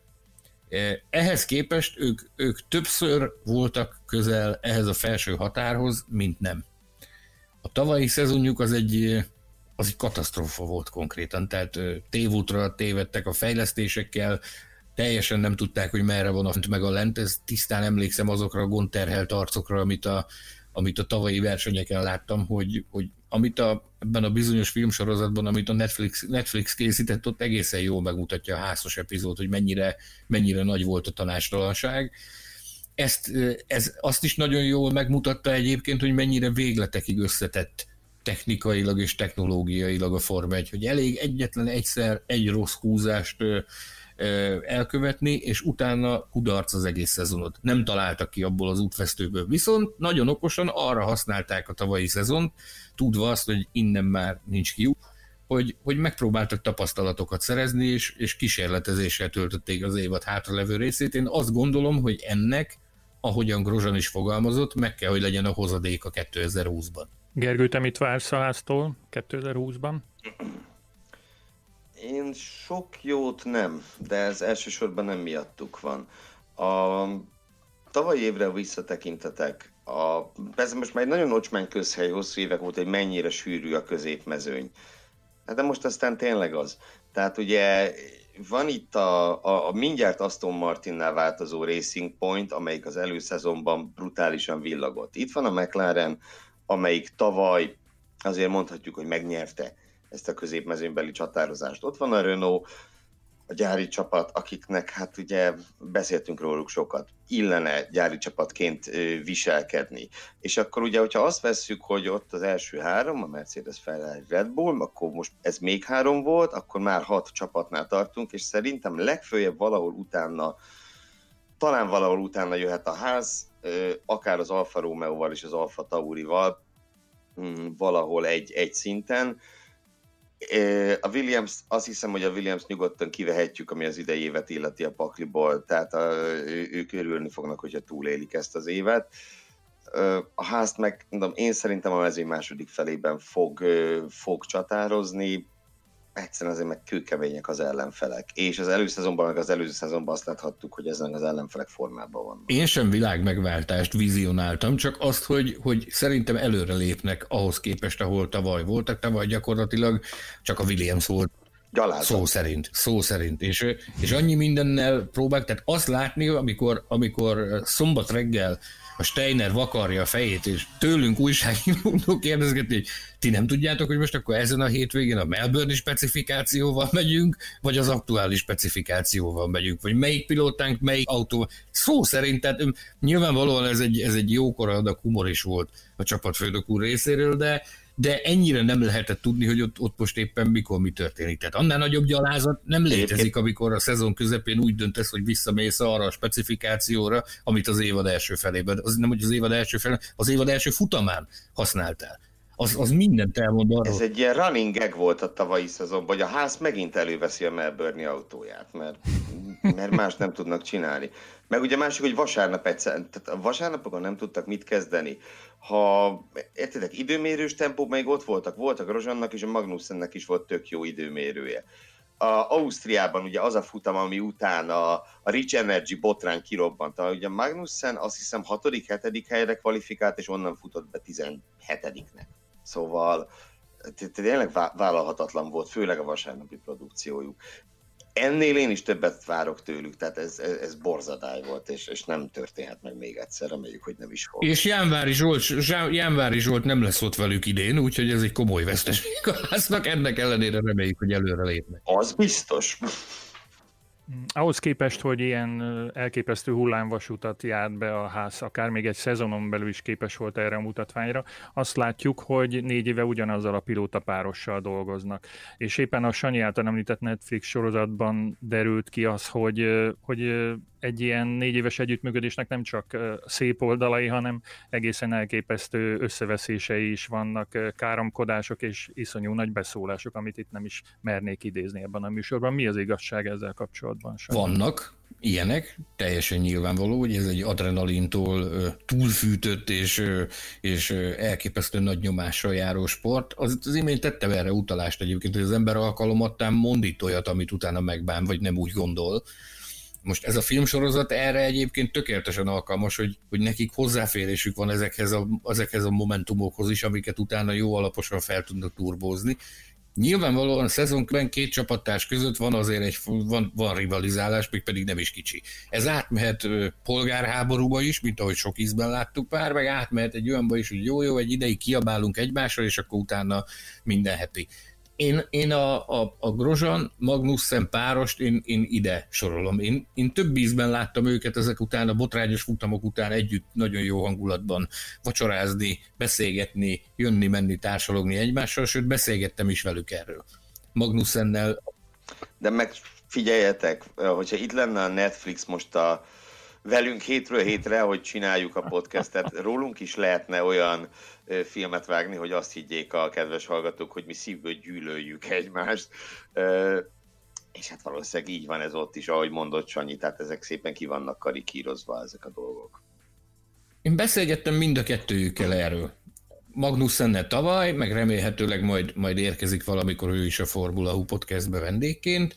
E, ehhez képest ők, ők többször voltak közel ehhez a felső határhoz, mint nem. A tavalyi szezonjuk az egy, az egy katasztrófa volt konkrétan, tehát tévútra tévedtek a fejlesztésekkel, teljesen nem tudták, hogy merre van a meg a lent, ez tisztán emlékszem azokra a gondterhelt arcokra, amit a, amit a tavalyi versenyeken láttam, hogy, hogy amit a, ebben a bizonyos filmsorozatban, amit a Netflix, Netflix készített, ott egészen jól megmutatja a házas epizód, hogy mennyire, mennyire nagy volt a tanástalanság. Ezt, ez azt is nagyon jól megmutatta egyébként, hogy mennyire végletekig összetett technikailag és technológiailag a Forma 1, hogy elég egyetlen egyszer egy rossz húzást elkövetni, és utána kudarc az egész szezonot. Nem találtak ki abból az útvesztőből. Viszont nagyon okosan arra használták a tavalyi szezont, tudva azt, hogy innen már nincs kiú, hogy, hogy megpróbáltak tapasztalatokat szerezni, és, és kísérletezéssel töltötték az évad hátralevő részét. Én azt gondolom, hogy ennek, ahogyan Grozan is fogalmazott, meg kell, hogy legyen a hozadéka 2020-ban. Gergő, te mit vársz a háztól 2020-ban? Én sok jót nem, de ez elsősorban nem miattuk van. A tavalyi évre visszatekintetek, a, ez most már egy nagyon ocsmány közhely hosszú évek óta, hogy mennyire sűrű a középmezőny. Hát de most aztán tényleg az. Tehát ugye van itt a, a, a mindjárt Aston Martinnál változó Racing Point, amelyik az előszezonban brutálisan villagott. Itt van a McLaren, amelyik tavaly azért mondhatjuk, hogy megnyerte ezt a középmezőnybeli csatározást. Ott van a Renault, a gyári csapat, akiknek hát ugye beszéltünk róluk sokat, illene gyári csapatként viselkedni. És akkor ugye, hogyha azt vesszük, hogy ott az első három, a Mercedes, Ferrari, Red Bull, akkor most ez még három volt, akkor már hat csapatnál tartunk, és szerintem legfőjebb valahol utána, talán valahol utána jöhet a ház, akár az Alfa Romeo-val és az Alfa Taurival, mm, valahol egy, egy szinten, a Williams, azt hiszem, hogy a Williams nyugodtan kivehetjük, ami az idei évet illeti a pakliból, tehát a, ők örülni fognak, hogyha túlélik ezt az évet. A házt meg, mondom, én szerintem a mezőny második felében fog, fog csatározni, egyszerűen azért meg kőkemények az ellenfelek. És az előszezonban, meg az előző szezonban azt láthattuk, hogy ezen az ellenfelek formában van. Én sem világ megváltást vizionáltam, csak azt, hogy, hogy szerintem előre lépnek ahhoz képest, ahol tavaly voltak. Tavaly gyakorlatilag csak a Williams volt Gyalázat. Szó szerint, szó szerint. És, és annyi mindennel próbálják, tehát azt látni, amikor, amikor szombat reggel a Steiner vakarja a fejét, és tőlünk újságírók kérdezgetni, hogy ti nem tudjátok, hogy most akkor ezen a hétvégén a Melbourne specifikációval megyünk, vagy az aktuális specifikációval megyünk, vagy melyik pilótánk, melyik autó. Szó szerint, tehát nyilvánvalóan ez egy, ez egy jókora adag humor is volt a csapatfőnök úr részéről, de, de ennyire nem lehetett tudni, hogy ott, ott most éppen mikor mi történik. Tehát annál nagyobb gyalázat nem létezik, amikor a szezon közepén úgy döntesz, hogy visszamész arra a specifikációra, amit az évad első felében, az nem, hogy az évad első felében, az évad első futamán használtál. az, az mindent elmond arról. Ez egy ilyen running gag volt a tavalyi szezonban, hogy a ház megint előveszi a Melbourne autóját, mert, mert más nem tudnak csinálni. Meg ugye másik, hogy vasárnap egyszer, tehát a vasárnapokon nem tudtak mit kezdeni. Ha, értitek, időmérős tempó még ott voltak, voltak Rozsannak és a Magnussennek is volt tök jó időmérője. A Ausztriában ugye az a futam, ami után a, a Rich Energy botrán kirobbant. A, ugye Magnussen azt hiszem 6.-7. helyre kvalifikált, és onnan futott be 17-nek. Szóval tényleg vállalhatatlan volt, főleg a vasárnapi produkciójuk ennél én is többet várok tőlük, tehát ez, ez, ez borzadály volt, és, és nem történhet meg még egyszer, reméljük, hogy nem is fog. És Jánvári Zsolt, Jánvári Zsolt nem lesz ott velük idén, úgyhogy ez egy komoly veszteség a háznak, ennek ellenére reméljük, hogy előre lépnek. Az biztos. Ahhoz képest, hogy ilyen elképesztő hullámvasutat járt be a ház, akár még egy szezonon belül is képes volt erre a mutatványra, azt látjuk, hogy négy éve ugyanazzal a pilóta párossal dolgoznak. És éppen a Sanyi által említett Netflix sorozatban derült ki az, hogy, hogy egy ilyen négy éves együttműködésnek nem csak szép oldalai, hanem egészen elképesztő összeveszései is vannak, káromkodások és iszonyú nagy beszólások, amit itt nem is mernék idézni ebben a műsorban. Mi az igazság ezzel kapcsolatban? Sajnos? Vannak ilyenek, teljesen nyilvánvaló, hogy ez egy adrenalintól túlfűtött és, és elképesztő nagy nyomással járó sport. Az, az imént tettem erre utalást egyébként, hogy az ember alkalomattán mondít olyat, amit utána megbán, vagy nem úgy gondol most ez a filmsorozat erre egyébként tökéletesen alkalmas, hogy, hogy nekik hozzáférésük van ezekhez a, ezekhez a momentumokhoz is, amiket utána jó alaposan fel tudnak turbózni. Nyilvánvalóan a szezonban két csapattárs között van azért egy van, van rivalizálás, még pedig nem is kicsi. Ez átmehet polgárháborúba is, mint ahogy sok ízben láttuk pár, meg átmehet egy olyanba is, hogy jó-jó, egy ideig kiabálunk egymásra, és akkor utána minden heti. Én, én a, a, a Grozan Magnussen párost én, én ide sorolom. Én, én több ízben láttam őket ezek után, a botrányos futamok után együtt nagyon jó hangulatban vacsorázni, beszélgetni, jönni-menni, társalogni egymással, sőt beszélgettem is velük erről. Magnussennel. De meg figyeljetek, hogyha itt lenne a Netflix most a velünk hétről hétre, hogy csináljuk a podcastet, rólunk is lehetne olyan filmet vágni, hogy azt higgyék a kedves hallgatók, hogy mi szívből gyűlöljük egymást. És hát valószínűleg így van ez ott is, ahogy mondott Sanyi, tehát ezek szépen ki vannak karikírozva ezek a dolgok. Én beszélgettem mind a kettőjükkel erről. Magnussennel tavaly, meg remélhetőleg majd, majd érkezik valamikor ő is a Formula U podcastbe vendégként.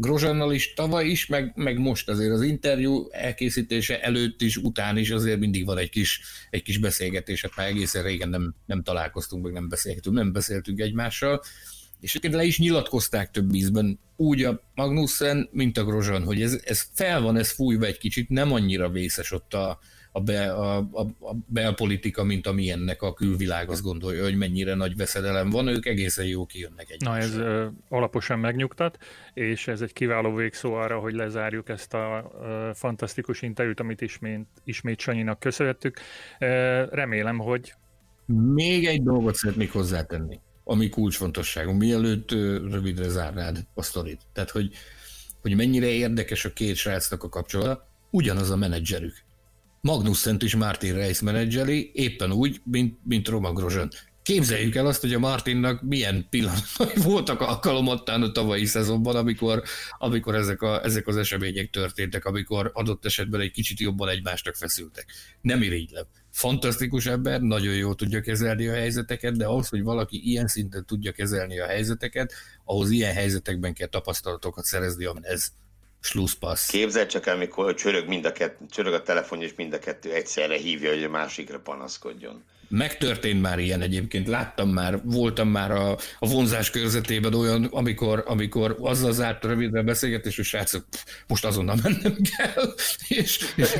Grozsannal is tavaly is, meg, meg most azért az interjú elkészítése előtt is, után is azért mindig van egy kis, egy kis beszélgetés, hát már egészen régen nem, nem találkoztunk, meg nem beszélgetünk, nem beszéltünk egymással, és egyébként le is nyilatkozták több ízben, úgy a Magnussen, mint a Grozsan, hogy ez, ez fel van, ez fújva egy kicsit, nem annyira vészes ott a, a, be, a, a, a belpolitika, mint amilyennek a külvilág azt gondolja, hogy mennyire nagy veszedelem van, ők egészen jó kijönnek egy. Na ez ö, alaposan megnyugtat, és ez egy kiváló végszó arra, hogy lezárjuk ezt a ö, fantasztikus interjút, amit ismét, ismét Sanyinak köszönhettük. Ö, remélem, hogy... Még egy dolgot szeretnék hozzátenni, ami kulcsfontosságú, mielőtt ö, rövidre zárnád a sztorit. Tehát, hogy, hogy mennyire érdekes a két srácnak a kapcsolata, ugyanaz a menedzserük Magnusszent is Martin Reis menedzseli, éppen úgy, mint, mint Roma Grosjean. Képzeljük el azt, hogy a Martinnak milyen pillanatai voltak alkalomattán a tavalyi szezonban, amikor, amikor ezek, a, ezek az események történtek, amikor adott esetben egy kicsit jobban egymásnak feszültek. Nem irigylem. Fantasztikus ember, nagyon jól tudja kezelni a helyzeteket, de ahhoz, hogy valaki ilyen szinten tudja kezelni a helyzeteket, ahhoz ilyen helyzetekben kell tapasztalatokat szerezni, ez slusszpassz. Képzeld csak el, amikor csörög, mind a kett, csörög a telefon, és mind a kettő egyszerre hívja, hogy a másikra panaszkodjon. Megtörtént már ilyen egyébként, láttam már, voltam már a, a vonzás körzetében olyan, amikor, amikor azzal zárt rövidre beszélgetés, hogy srácok, most azonnal mennem kell, és, és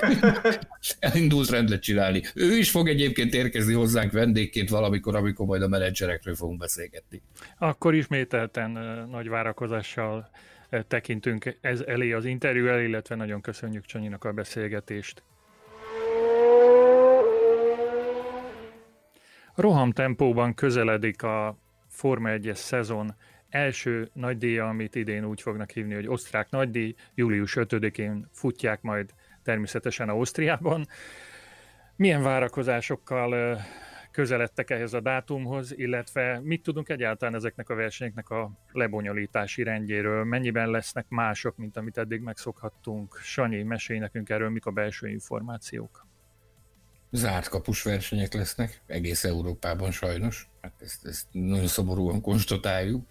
elindult rendet csinálni. Ő is fog egyébként érkezni hozzánk vendégként valamikor, amikor majd a menedzserekről fogunk beszélgetni. Akkor ismételten nagy várakozással tekintünk ez elé az interjú elé, illetve nagyon köszönjük Csanyinak a beszélgetést. Roham tempóban közeledik a Forma 1-es szezon első nagydíja, amit idén úgy fognak hívni, hogy osztrák nagydíj, július 5-én futják majd természetesen Ausztriában. Milyen várakozásokkal közeledtek ehhez a dátumhoz, illetve mit tudunk egyáltalán ezeknek a versenyeknek a lebonyolítási rendjéről, mennyiben lesznek mások, mint amit eddig megszokhattunk. Sanyi, mesélj nekünk erről, mik a belső információk. Zárt kapus versenyek lesznek, egész Európában sajnos, hát ezt, ezt nagyon szomorúan konstatáljuk.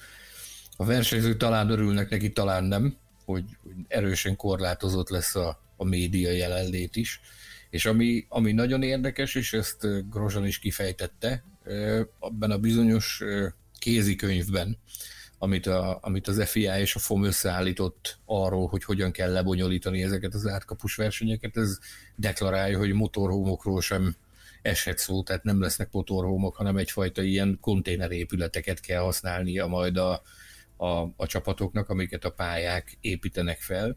A versenyzők talán örülnek neki, talán nem, hogy, hogy erősen korlátozott lesz a, a média jelenlét is. És ami, ami nagyon érdekes, és ezt Grozan is kifejtette, abban a bizonyos kézikönyvben, amit, a, amit az FIA és a FOM összeállított arról, hogy hogyan kell lebonyolítani ezeket az átkapus versenyeket, ez deklarálja, hogy motorhómokról sem eshet szó, tehát nem lesznek motorhómok, hanem egyfajta ilyen konténerépületeket kell használnia majd a, a, a csapatoknak, amiket a pályák építenek fel.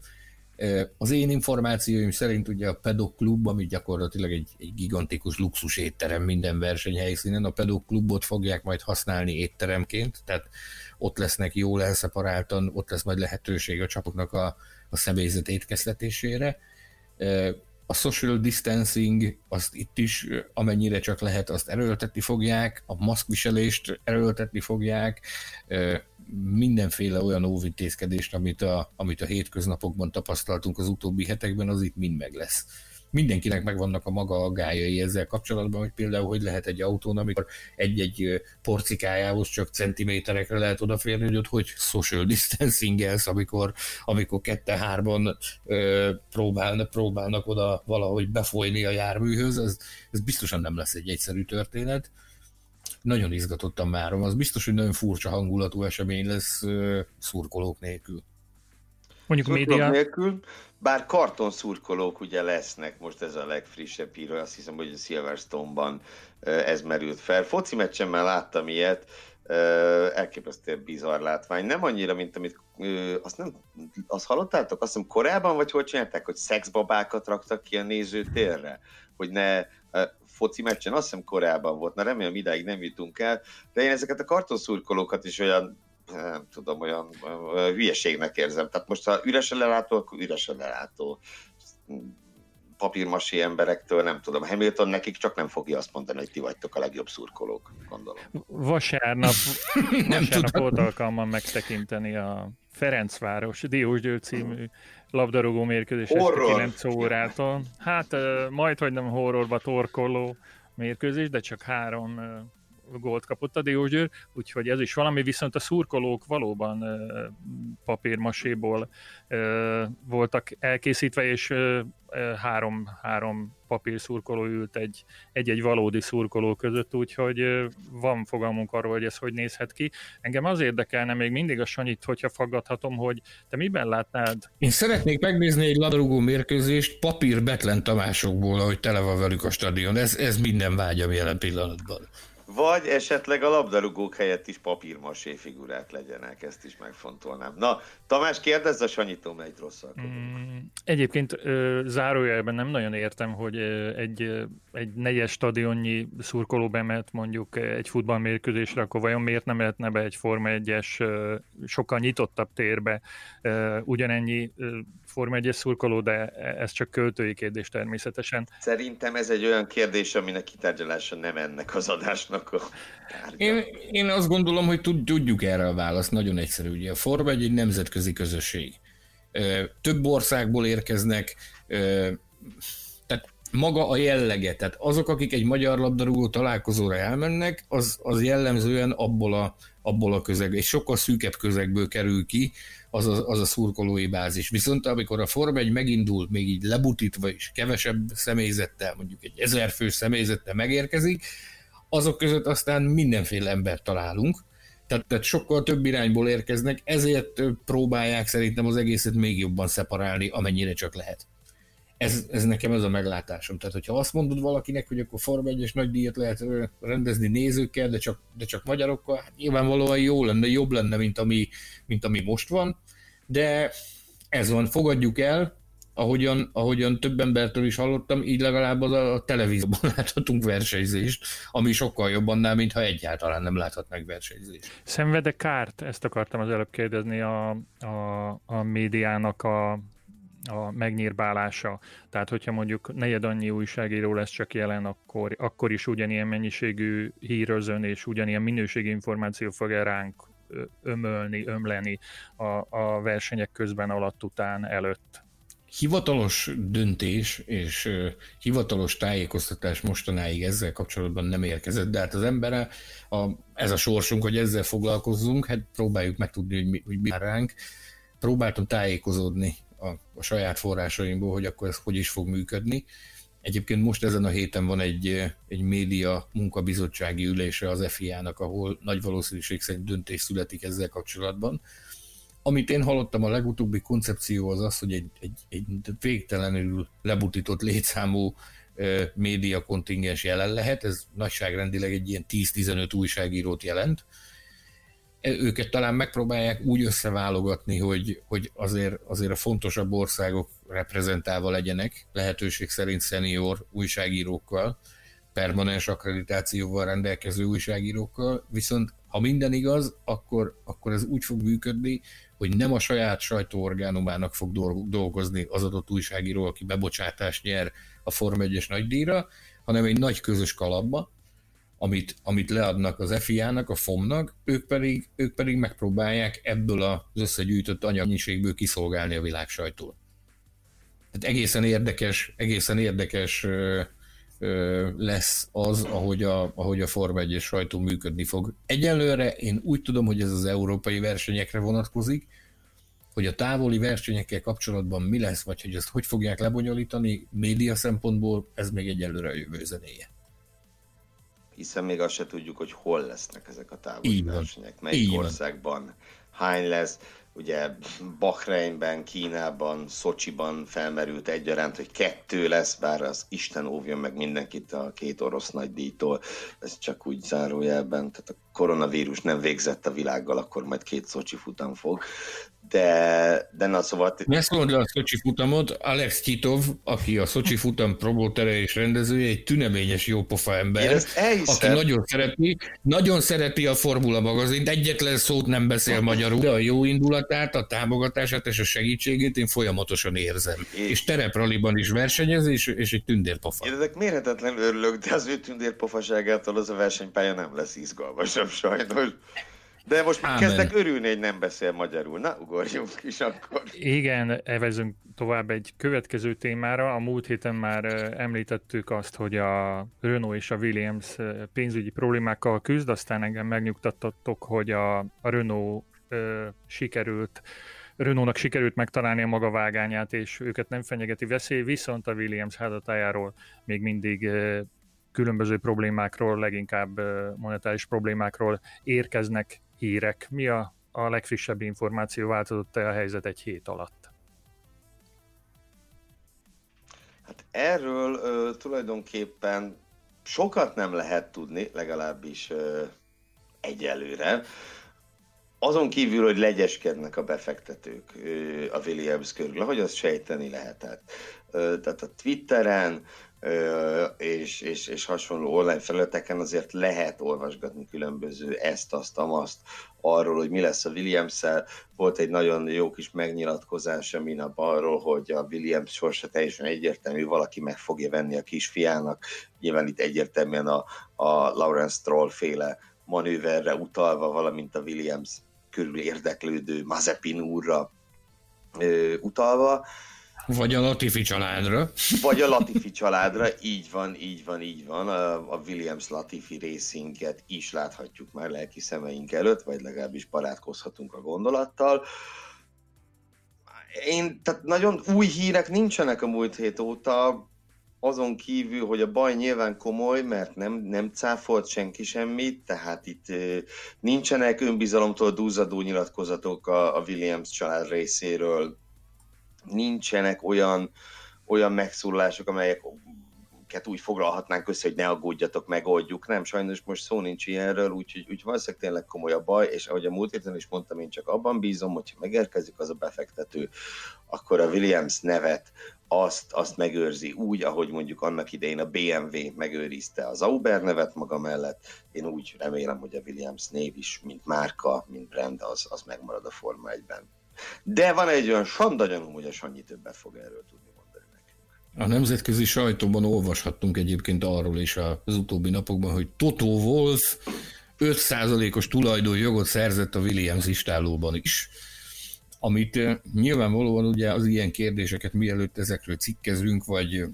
Az én információim szerint ugye a Pedok Klub, ami gyakorlatilag egy, egy gigantikus luxus étterem minden versenyhelyszínen, a Pedok Klubot fogják majd használni étteremként, tehát ott lesznek jól elszeparáltan, ott lesz majd lehetőség a csapoknak a, a személyzet étkeztetésére. A social distancing, azt itt is, amennyire csak lehet, azt erőltetni fogják, a maszkviselést erőltetni fogják, mindenféle olyan óvintézkedést, amit a, amit a hétköznapokban tapasztaltunk az utóbbi hetekben, az itt mind meg lesz mindenkinek megvannak a maga aggájai ezzel kapcsolatban, hogy például hogy lehet egy autón, amikor egy-egy porcikájához csak centiméterekre lehet odaférni, hogy ott hogy social distancing amikor, amikor kette-hárban próbálnak, próbálnak oda valahogy befolyni a járműhöz, ez, ez biztosan nem lesz egy egyszerű történet. Nagyon izgatottan várom, az biztos, hogy nagyon furcsa hangulatú esemény lesz szurkolók nélkül. Mondjuk média... nélkül, bár kartonszurkolók ugye lesznek, most ez a legfrissebb hír, azt hiszem, hogy a Silverstone-ban ez merült fel. Foci meccsemmel láttam ilyet, elképesztően bizarr látvány. Nem annyira, mint amit azt, nem, azt hallottátok? Azt hiszem korábban, vagy hogy csinálták, hogy szexbabákat raktak ki a nézőtérre? Hogy ne foci meccsen, azt hiszem korábban volt, na remélem idáig nem jutunk el, de én ezeket a kartonszurkolókat is olyan nem tudom, olyan, olyan hülyeségnek érzem. Tehát most ha üresen lelátó, akkor üresen lelátó papírmasi emberektől, nem tudom, Hamilton nekik csak nem fogja azt mondani, hogy ti vagytok a legjobb szurkolók, gondolom. Vasárnap, vasárnap volt alkalmam megtekinteni a Ferencváros Diósgyőr című labdarúgó mérkőzés 9 órától. Hát majd, hogy nem horrorba torkoló mérkőzés, de csak három gólt kapott a Diósgyőr, úgyhogy ez is valami, viszont a szurkolók valóban papírmaséból voltak elkészítve, és három, három papír szurkoló ült egy, egy-egy valódi szurkoló között, úgyhogy van fogalmunk arról, hogy ez hogy nézhet ki. Engem az érdekelne még mindig a Sanyit, hogyha faggathatom, hogy te miben látnád? Én szeretnék megnézni egy labdarúgó mérkőzést papír Betlen Tamásokból, ahogy tele van velük a stadion. Ez, ez minden vágyam jelen pillanatban. Vagy esetleg a labdarúgók helyett is papírmasé figurák legyenek, ezt is megfontolnám. Na, Tamás, kérdezz a Sanyitó, egy rosszak. Mm, egyébként ö, zárójelben nem nagyon értem, hogy egy, egy negyes stadionnyi szurkoló bemelt mondjuk egy futballmérkőzésre, akkor vajon miért nem lehetne be egy Forma 1-es sokkal nyitottabb térbe ugyanennyi Forma 1 szurkoló, de ez csak költői kérdés természetesen. Szerintem ez egy olyan kérdés, aminek kitárgyalása nem ennek az adásnak a Én, én azt gondolom, hogy tudjuk erre a választ, nagyon egyszerű. Ugye a Forma 1 egy nemzetközi közösség. Több országból érkeznek, tehát maga a jellege, tehát azok, akik egy magyar labdarúgó találkozóra elmennek, az, az jellemzően abból a, abból a közeg, egy sokkal szűkebb közegből kerül ki, az a, az a szurkolói bázis. Viszont amikor a Form 1 megindul, még így lebutítva is kevesebb személyzettel, mondjuk egy ezer fő személyzettel megérkezik, azok között aztán mindenféle ember találunk, tehát, tehát sokkal több irányból érkeznek, ezért próbálják szerintem az egészet még jobban szeparálni, amennyire csak lehet. Ez, ez nekem ez a meglátásom. Tehát, hogyha azt mondod valakinek, hogy akkor Form 1 nagy díjat lehet rendezni nézőkkel, de csak, de csak magyarokkal, hát nyilvánvalóan jó lenne, jobb lenne, mint ami, mint ami most van, de ez van, fogadjuk el, ahogyan, ahogyan több embertől is hallottam, így legalább az a, a televízióban láthatunk versenyzést, ami sokkal jobb annál, mintha egyáltalán nem láthatnak versenyzést. Szenvede kárt? Ezt akartam az előbb kérdezni a, a, a médiának a a megnyírbálása. Tehát, hogyha mondjuk negyed annyi újságíró lesz csak jelen, akkor, akkor is ugyanilyen mennyiségű hírözön és ugyanilyen minőségi információ fog el ránk ömölni, ömleni a, a versenyek közben, alatt, után, előtt. Hivatalos döntés és hivatalos tájékoztatás mostanáig ezzel kapcsolatban nem érkezett, de hát az embere, a, ez a sorsunk, hogy ezzel foglalkozzunk, hát próbáljuk megtudni, hogy mi, hogy mi ránk. Próbáltam tájékozódni a, a saját forrásaimból, hogy akkor ez hogy is fog működni. Egyébként most ezen a héten van egy, egy média munkabizottsági ülése az FIA-nak, ahol nagy valószínűség szerint döntés születik ezzel kapcsolatban. Amit én hallottam, a legutóbbi koncepció az az, hogy egy, egy, egy végtelenül lebutított létszámú média kontingens jelen lehet, ez nagyságrendileg egy ilyen 10-15 újságírót jelent, őket talán megpróbálják úgy összeválogatni, hogy, hogy azért, azért a fontosabb országok reprezentálva legyenek, lehetőség szerint szenior újságírókkal, permanens akkreditációval rendelkező újságírókkal, viszont ha minden igaz, akkor, akkor ez úgy fog működni, hogy nem a saját sajtóorgánumának fog dolgozni az adott újságíró, aki bebocsátást nyer a Form 1-es nagydíjra, hanem egy nagy közös kalapba, amit, amit leadnak az FIA-nak, a FOM-nak, ők pedig, ők pedig megpróbálják ebből az összegyűjtött anyagnyiségből kiszolgálni a világ sajtót. Tehát egészen érdekes, egészen érdekes ö, ö, lesz az, ahogy a, ahogy a Form 1 sajtó működni fog. Egyelőre én úgy tudom, hogy ez az európai versenyekre vonatkozik, hogy a távoli versenyekkel kapcsolatban mi lesz, vagy hogy ezt hogy fogják lebonyolítani média szempontból, ez még egyelőre a jövő zenéje hiszen még azt se tudjuk, hogy hol lesznek ezek a távoli versenyek, melyik Így országban, hány lesz. Ugye Bahreinben, Kínában, Szocsiban felmerült egyaránt, hogy kettő lesz, bár az Isten óvjon meg mindenkit a két orosz nagydíjtól. Ez csak úgy zárójelben, tehát a koronavírus nem végzett a világgal, akkor majd két Szocsi futam fog de, de na szóval... Ne szóld le a Szocsi futamot, Alex Titov, aki a Szocsi futam promótere és rendezője, egy tüneményes jópofa ember, aki nagyon szereti, nagyon szereti a Formula magazint, egyetlen szót nem beszél magyarul, de a jó indulatát, a támogatását és a segítségét én folyamatosan érzem. É. És terepraliban is versenyez, és, és egy tündérpofa. Én ezek mérhetetlen örülök, de az ő tündérpofaságától az a versenypálya nem lesz izgalmasabb sajnos. De most már kezdek örülni, hogy nem beszél magyarul. Na, ugorjunk is akkor. Igen, evezünk tovább egy következő témára. A múlt héten már említettük azt, hogy a Renault és a Williams pénzügyi problémákkal küzd, aztán engem megnyugtattatok, hogy a, a Renault ö, sikerült Renault-nak sikerült megtalálni a maga vágányát, és őket nem fenyegeti veszély, viszont a Williams házatájáról még mindig különböző problémákról, leginkább monetáris problémákról érkeznek hírek. Mi a, a legfrissebb információ változott-e a helyzet egy hét alatt? Hát erről ö, tulajdonképpen sokat nem lehet tudni, legalábbis ö, egyelőre. Azon kívül, hogy legyeskednek a befektetők ö, a Williams körül, ahogy azt sejteni lehetett. Ö, tehát a Twitteren, és, és, és hasonló online felületeken azért lehet olvasgatni különböző ezt, azt, amazt arról, hogy mi lesz a williams. Volt egy nagyon jó kis megnyilatkozás a minap arról, hogy a Williams sorsa teljesen egyértelmű, valaki meg fogja venni a kisfiának. Nyilván itt egyértelműen a, a Lawrence Stroll féle manőverre utalva, valamint a Williams körül érdeklődő Mazepin úrra ö, utalva vagy a Latifi családra. Vagy a Latifi családra, így van, így van, így van. A Williams Latifi Racinget is láthatjuk már lelki szemeink előtt, vagy legalábbis barátkozhatunk a gondolattal. Én, tehát nagyon új hírek nincsenek a múlt hét óta, azon kívül, hogy a baj nyilván komoly, mert nem, nem cáfolt senki semmit, tehát itt nincsenek önbizalomtól duzzadó nyilatkozatok a, a Williams család részéről, nincsenek olyan, olyan megszólalások, amelyek úgy foglalhatnánk össze, hogy ne aggódjatok, megoldjuk. Nem, sajnos most szó nincs ilyenről, úgyhogy úgy valószínűleg tényleg komoly a baj, és ahogy a múlt héten is mondtam, én csak abban bízom, hogyha megérkezik az a befektető, akkor a Williams nevet azt, azt megőrzi úgy, ahogy mondjuk annak idején a BMW megőrizte az Auber nevet maga mellett. Én úgy remélem, hogy a Williams név is, mint márka, mint brand, az, az megmarad a Forma 1-ben. De van egy olyan sandagyanom, hogy a Sanyi többet fog erről tudni mondani nekünk. A nemzetközi sajtóban olvashattunk egyébként arról is az utóbbi napokban, hogy Toto Wolf 5%-os tulajdonjogot szerzett a Williams istálóban is, amit eh, nyilvánvalóan ugye az ilyen kérdéseket mielőtt ezekről cikkezünk, vagy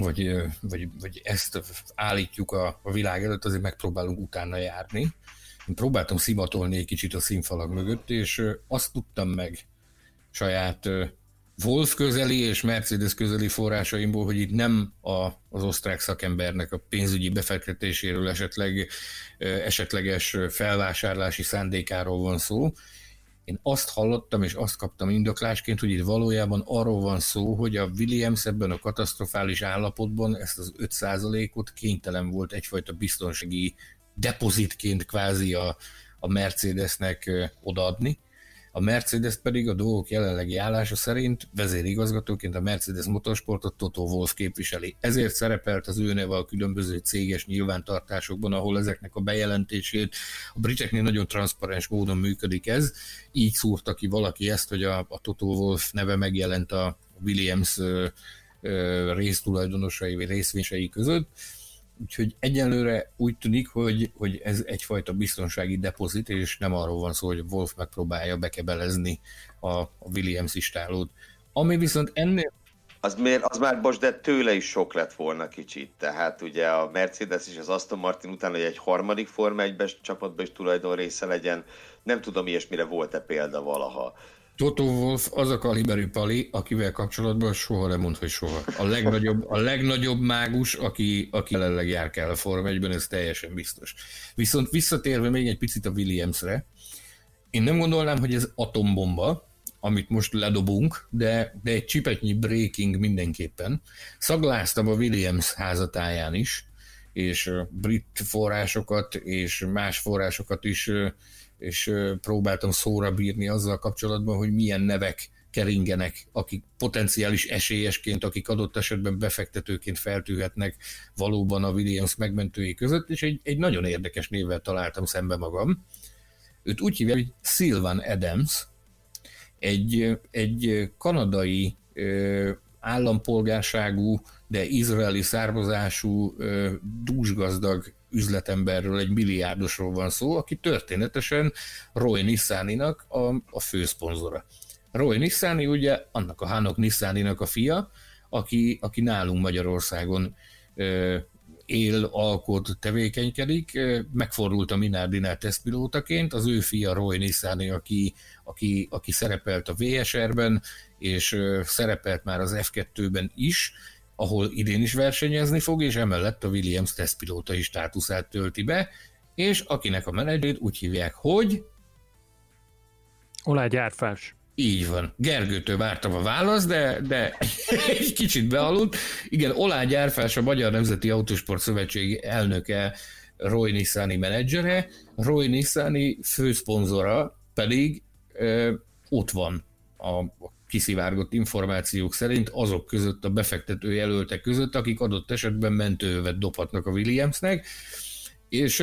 vagy, eh, vagy, vagy ezt állítjuk a, a világ előtt, azért megpróbálunk utána járni. Próbáltam szimatolni egy kicsit a színfalak mögött, és azt tudtam meg saját Wolf közeli és Mercedes közeli forrásaimból, hogy itt nem a, az osztrák szakembernek a pénzügyi befektetéséről esetleg esetleges felvásárlási szándékáról van szó. Én azt hallottam és azt kaptam indoklásként, hogy itt valójában arról van szó, hogy a Williams ebben a katasztrofális állapotban ezt az 5%-ot kénytelen volt egyfajta biztonsági depozitként kvázi a, a Mercedesnek odaadni, a Mercedes pedig a dolgok jelenlegi állása szerint vezérigazgatóként a Mercedes motorsportot Toto Wolff képviseli. Ezért szerepelt az ő neve a különböző céges nyilvántartásokban, ahol ezeknek a bejelentését a briteknél nagyon transzparens módon működik ez. Így szúrta ki valaki ezt, hogy a, a Toto Wolff neve megjelent a Williams résztulajdonosai vagy részvényesei között Úgyhogy egyelőre úgy tűnik, hogy, hogy ez egyfajta biztonsági depozit, és nem arról van szó, hogy Wolf megpróbálja bekebelezni a, a Williams istálót. Ami viszont ennél az, miért, az már most, de tőle is sok lett volna kicsit. Tehát ugye a Mercedes és az Aston Martin után, hogy egy harmadik Forma 1 csapatban is tulajdon része legyen, nem tudom ilyesmire volt-e példa valaha. Toto Wolf az a kaliberű pali, akivel kapcsolatban soha nem mond, hogy soha. A legnagyobb, a legnagyobb mágus, aki, aki jelenleg jár kell a Forma 1 ez teljesen biztos. Viszont visszatérve még egy picit a Williamsre, én nem gondolnám, hogy ez atombomba, amit most ledobunk, de, de egy csipetnyi breaking mindenképpen. Szagláztam a Williams házatáján is, és brit forrásokat és más forrásokat is és próbáltam szóra bírni azzal kapcsolatban, hogy milyen nevek keringenek, akik potenciális esélyesként, akik adott esetben befektetőként feltűhetnek valóban a Williams megmentői között, és egy, egy nagyon érdekes névvel találtam szembe magam. Őt úgy hívják, hogy Sylvan Adams, egy, egy kanadai állampolgárságú, de izraeli származású, dúsgazdag üzletemberről, egy milliárdosról van szó, aki történetesen Roy Nissaninak a, a főszponzora. Roy Nissani ugye annak a Hanok Nissaninak a fia, aki, aki nálunk Magyarországon ö, él, alkot, tevékenykedik, megfordult a Minardinál tesztpilótaként, az ő fia Roy Nissani, aki, aki, aki szerepelt a VSR-ben, és szerepelt már az F2-ben is, ahol idén is versenyezni fog, és emellett a Williams tesztpilótai státuszát tölti be, és akinek a menedzsét úgy hívják, hogy... Olá Gyárfás. Így van. Gergőtől vártam a választ, de, de egy kicsit bealudt. Igen, Olá Gyárfás a Magyar Nemzeti Autósport Szövetség elnöke, Roy Nissani menedzsere, Roy Nissani főszponzora pedig ö, ott van a, a kiszivárgott információk szerint azok között a befektető jelöltek között, akik adott esetben mentővet dobhatnak a Williamsnek, és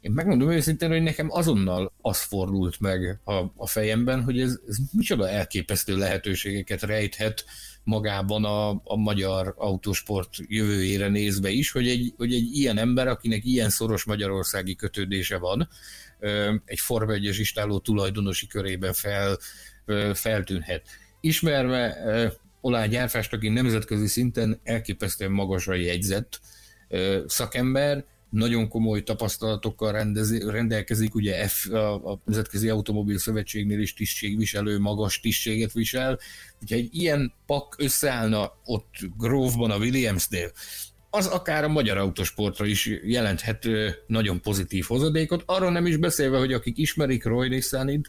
én megmondom őszintén, hogy nekem azonnal az fordult meg a, a fejemben, hogy ez, ez micsoda elképesztő lehetőségeket rejthet magában a, a magyar autósport jövőjére nézve is, hogy egy, hogy egy ilyen ember, akinek ilyen szoros magyarországi kötődése van, egy Forma 1 istáló tulajdonosi körében fel, feltűnhet ismerve Olá Gyárfást, aki nemzetközi szinten elképesztően magasra jegyzett szakember, nagyon komoly tapasztalatokkal rendelkezik, ugye F, a, a Nemzetközi Automobil Szövetségnél is tisztségviselő, magas tisztséget visel, hogyha egy ilyen pak összeállna ott Grovban a Williamsnél, az akár a magyar autosportra is jelenthet nagyon pozitív hozadékot, arról nem is beszélve, hogy akik ismerik Roy Nissanit,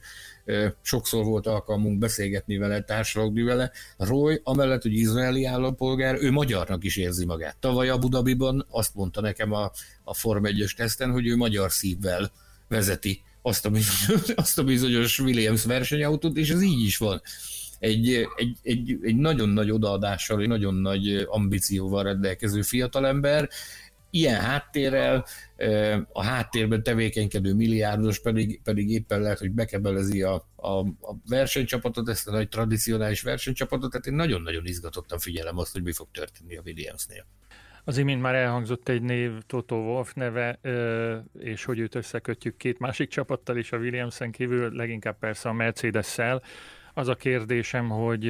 sokszor volt alkalmunk beszélgetni vele, társalogni vele. Roy, amellett, hogy izraeli állampolgár, ő magyarnak is érzi magát. Tavaly Abu Dhabiban azt mondta nekem a, a Form 1 teszten, hogy ő magyar szívvel vezeti azt a, bizonyos, azt a bizonyos Williams versenyautót, és ez így is van. Egy, egy, egy, egy nagyon nagy odaadással, egy nagyon nagy ambícióval rendelkező fiatalember, ilyen háttérrel a háttérben tevékenykedő milliárdos pedig, pedig éppen lehet, hogy bekebelezi a, a, a versenycsapatot, ezt a nagy tradicionális versenycsapatot, tehát én nagyon-nagyon izgatottan figyelem azt, hogy mi fog történni a Williamsnél. Az imént már elhangzott egy név, Toto Wolf neve, és hogy őt összekötjük két másik csapattal is a Williamsen kívül, leginkább persze a Mercedes-szel. Az a kérdésem, hogy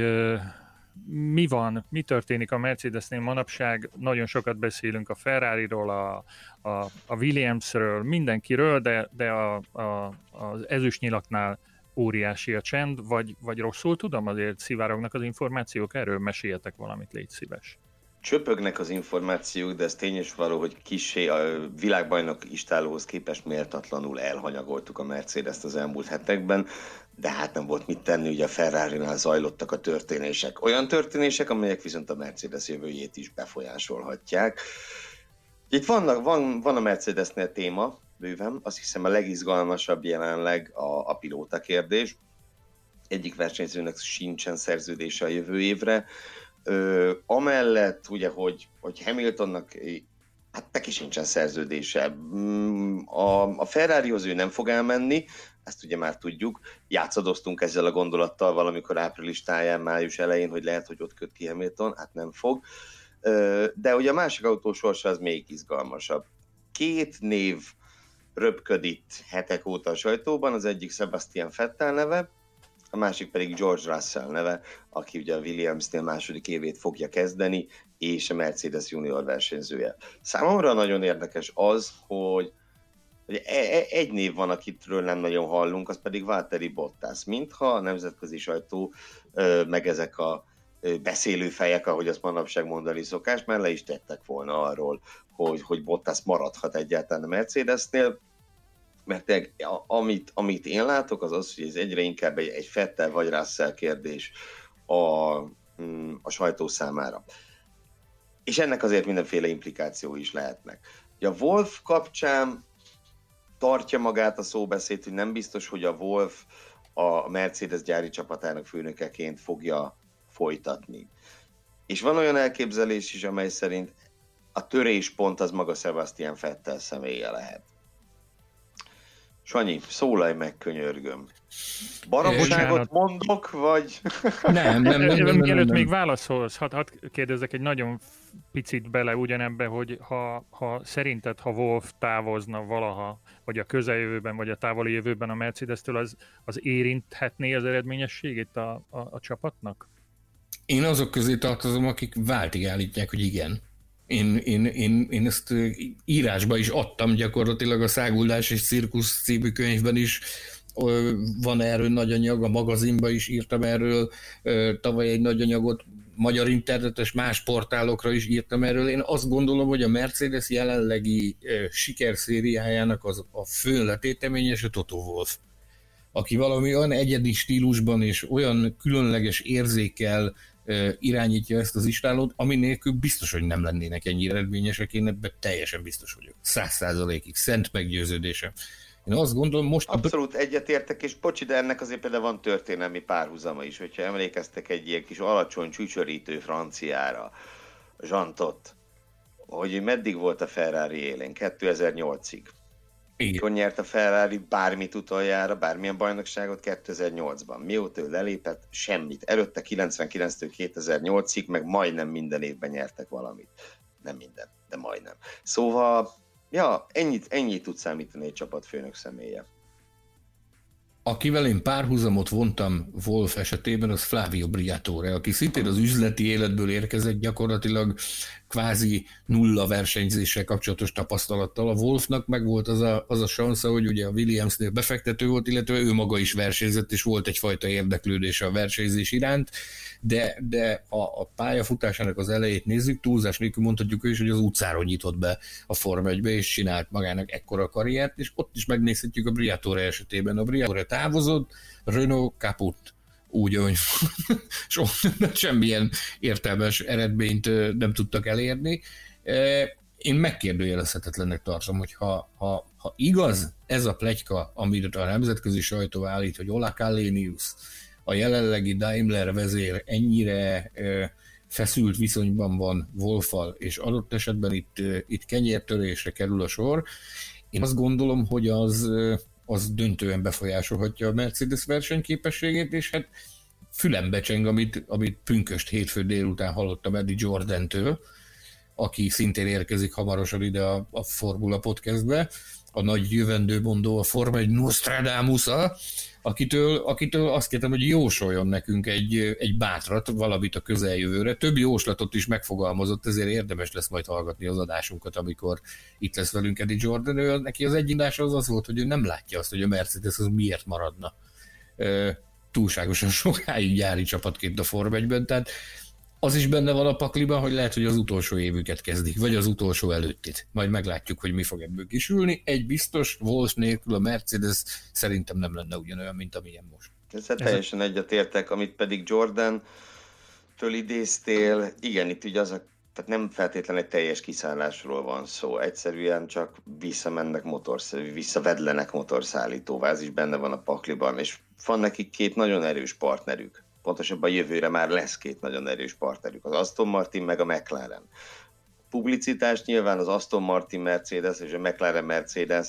mi van, mi történik a Mercedesnél manapság, nagyon sokat beszélünk a Ferrari-ról, a, a, a Williamsről, mindenkiről, de, de a, a, az ezüstnyilaknál óriási a csend, vagy, vagy rosszul tudom, azért szivárognak az információk, erről? Meséljetek valamit, légy szíves. Csöpögnek az információk, de ez tényes való, hogy kisé a világbajnok istálóhoz képest méltatlanul elhanyagoltuk a Mercedes-t az elmúlt hetekben, de hát nem volt mit tenni, ugye a Ferrari-nál zajlottak a történések. Olyan történések, amelyek viszont a Mercedes jövőjét is befolyásolhatják. Itt vannak, van, van a Mercedesnél téma, bőven, azt hiszem a legizgalmasabb jelenleg a, a pilóta kérdés. Egyik versenyzőnek sincsen szerződése a jövő évre, Ö, amellett ugye, hogy, hogy Hamiltonnak hát neki sincsen szerződése. Mm, a, a Ferrarihoz ő nem fog elmenni, ezt ugye már tudjuk. Játszadoztunk ezzel a gondolattal valamikor április táján, május elején, hogy lehet, hogy ott köt ki Hamilton, hát nem fog. De ugye a másik autó sorsa az még izgalmasabb. Két név röpköd hetek óta a sajtóban, az egyik Sebastian Vettel neve, a másik pedig George Russell neve, aki ugye a Williams-nél második évét fogja kezdeni, és a Mercedes junior versenyzője. Számomra nagyon érdekes az, hogy hogy e, e, egy név van, akitről nem nagyon hallunk, az pedig Valtteri Bottas. Mintha a nemzetközi sajtó, meg ezek a beszélő fejek, ahogy azt manapság mondani szokás, mert le is tettek volna arról, hogy, hogy Bottas maradhat egyáltalán a Mercedesnél mert te, amit, amit én látok, az az, hogy ez egyre inkább egy, egy Fettel vagy Russell kérdés a, mm, a sajtó számára. És ennek azért mindenféle implikáció is lehetnek. A Wolf kapcsán tartja magát a szóbeszéd, hogy nem biztos, hogy a Wolf a Mercedes gyári csapatának főnökeként fogja folytatni. És van olyan elképzelés is, amely szerint a töréspont az maga Sebastian Fettel személye lehet. Sanyi, szólalj meg, könyörgöm. Baromságot mondok, vagy... Nem, nem, nem. nem, nem, nem, nem. még válaszolsz, hadd had kérdezzek egy nagyon picit bele ugyanebbe, hogy ha, ha szerinted, ha Wolf távozna valaha, vagy a közeljövőben, vagy a távoli jövőben a Mercedes-től, az, az érinthetné az eredményességét a, a, a csapatnak? Én azok közé tartozom, akik váltig állítják, hogy igen. Én, én, én, én ezt írásba is adtam gyakorlatilag a Száguldás és Cirkusz című könyvben is, van erről nagy anyag, a magazinban is írtam erről, tavaly egy nagy anyagot magyar internetes más portálokra is írtam erről. Én azt gondolom, hogy a Mercedes jelenlegi sikerszériájának az a fő letéteményes a Toto Wolff aki valami olyan egyedi stílusban és olyan különleges érzékel irányítja ezt az istálót, ami nélkül biztos, hogy nem lennének ennyire eredményesek, én ebben teljesen biztos vagyok. Száz százalékig, szent meggyőződése. Én azt gondolom most... Abszolút egyetértek, és pocsi, de ennek azért például van történelmi párhuzama is, hogyha emlékeztek egy ilyen kis alacsony csücsörítő franciára, Zsantot, hogy meddig volt a Ferrari élén, 2008-ig. Igen. Mikor nyert a Ferrari bármit utoljára, bármilyen bajnokságot 2008-ban. Mióta ő lelépett, semmit. Előtte 99-től 2008-ig, meg majdnem minden évben nyertek valamit. Nem minden, de majdnem. Szóval, ja, ennyit, ennyit tud számítani egy csapatfőnök személye. Akivel én párhuzamot vontam Wolf esetében, az Flavio Briatore, aki szintén az üzleti életből érkezett gyakorlatilag kvázi nulla versenyzéssel kapcsolatos tapasztalattal. A Wolfnak meg volt az a, az a sansza, hogy ugye a Williamsnél befektető volt, illetve ő maga is versenyzett, és volt egyfajta érdeklődése a versenyzés iránt, de, de a, a pályafutásának az elejét nézzük, túlzás nélkül mondhatjuk ő is, hogy az utcáról nyitott be a Forma 1 és csinált magának ekkora karriert, és ott is megnézhetjük a Briatore esetében. A Briatore távozott, Renault kaput úgy, hogy semmilyen értelmes eredményt nem tudtak elérni. Én megkérdőjelezhetetlennek tartom, hogy ha, ha, ha igaz ez a plegyka, amit a nemzetközi sajtó állít, hogy Ola Kalenius, a jelenlegi Daimler vezér ennyire feszült viszonyban van Wolfal, és adott esetben itt, itt kenyértörésre kerül a sor, én azt gondolom, hogy az, az döntően befolyásolhatja a Mercedes versenyképességét, és hát fülembe cseng, amit, amit pünköst hétfő délután hallottam Eddie Jordan-től, aki szintén érkezik hamarosan ide a, a Formula Podcastbe, a nagy jövendőmondó, a Forma egy nostradamus akitől, akitől azt kértem, hogy jósoljon nekünk egy, egy bátrat, valamit a közeljövőre. Több jóslatot is megfogalmazott, ezért érdemes lesz majd hallgatni az adásunkat, amikor itt lesz velünk Eddie Jordan. Ő, neki az egyindása az az volt, hogy ő nem látja azt, hogy a Mercedes az miért maradna túlságosan sokáig gyári csapatként a Form 1 tehát az is benne van a pakliban, hogy lehet, hogy az utolsó évüket kezdik, vagy az utolsó előttit. Majd meglátjuk, hogy mi fog ebből kisülni. Egy biztos, Wolf nélkül a Mercedes szerintem nem lenne ugyanolyan, mint amilyen most. Ezzel teljesen egyetértek, amit pedig Jordan től idéztél. Igen, itt ugye az a tehát nem feltétlenül egy teljes kiszállásról van szó, egyszerűen csak visszamennek motorszállító, visszavedlenek motorszállítóvá, ez is benne van a pakliban, és van nekik két nagyon erős partnerük pontosabban jövőre már lesz két nagyon erős partnerük, az Aston Martin meg a McLaren. Publicitást nyilván az Aston Martin Mercedes és a McLaren Mercedes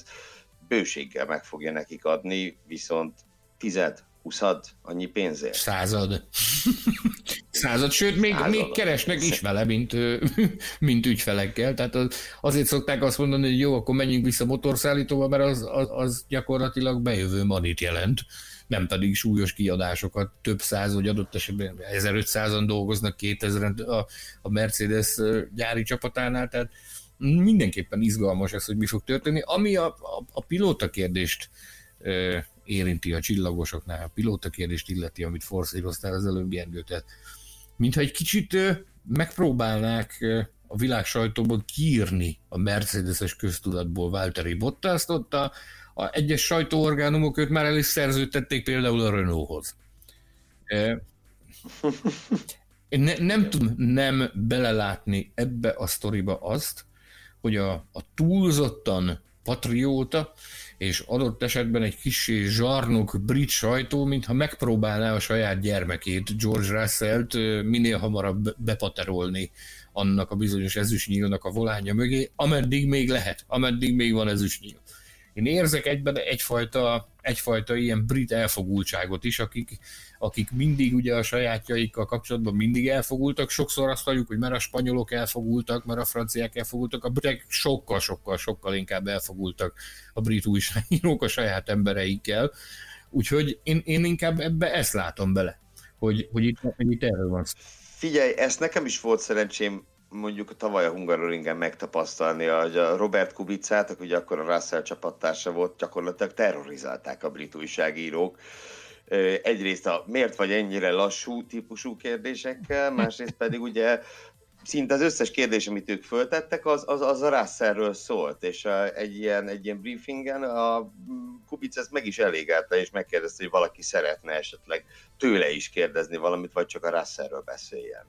bőséggel meg fogja nekik adni, viszont tized, huszad annyi pénzért. Század. Század, sőt, még, Század. még keresnek is vele, mint, mint ügyfelekkel. Tehát az, azért szokták azt mondani, hogy jó, akkor menjünk vissza motorszállítóba, mert az, az, az gyakorlatilag bejövő manit jelent nem pedig súlyos kiadásokat, több száz, vagy adott esetben 1500-an dolgoznak, 2000 a, Mercedes gyári csapatánál, tehát mindenképpen izgalmas ez, hogy mi fog történni. Ami a, a, a pilóta kérdést e, érinti a csillagosoknál, a pilóta kérdést illeti, amit forszíroztál az előbb, Gergő, tehát mintha egy kicsit e, megpróbálnák e, a világ sajtóban kiírni a Mercedes-es köztudatból Valtteri Bottaszt, ott a, a egyes sajtóorgánumok őt már el is szerződtették például a Renaulthoz. Én ne, nem tudom nem belelátni ebbe a sztoriba azt, hogy a, a túlzottan patrióta, és adott esetben egy kis zsarnok brit sajtó, mintha megpróbálná a saját gyermekét, George Russell-t minél hamarabb bepaterolni annak a bizonyos ezüstnyílnak a volánja mögé, ameddig még lehet, ameddig még van ezüstnyíl. Én érzek egyben egyfajta, egyfajta ilyen brit elfogultságot is, akik, akik mindig ugye a sajátjaikkal kapcsolatban mindig elfogultak. Sokszor azt halljuk, hogy mert a spanyolok elfogultak, mert a franciák elfogultak, a britek sokkal, sokkal, sokkal inkább elfogultak a brit újságírók a saját embereikkel. Úgyhogy én, én inkább ebbe ezt látom bele, hogy, hogy itt, hogy itt erről van Figyelj, ezt nekem is volt szerencsém mondjuk tavaly a Hungaroringen megtapasztalni, hogy a Robert Kubicát, aki ugye akkor a Russell csapattársa volt, gyakorlatilag terrorizálták a brit újságírók. Egyrészt a miért vagy ennyire lassú típusú kérdésekkel, másrészt pedig ugye szinte az összes kérdés, amit ők föltettek, az, az, az a Russellről szólt, és a, egy, ilyen, egy ilyen briefingen a Kubic ezt meg is elégelte, és megkérdezte, hogy valaki szeretne esetleg tőle is kérdezni valamit, vagy csak a Russellről beszéljen.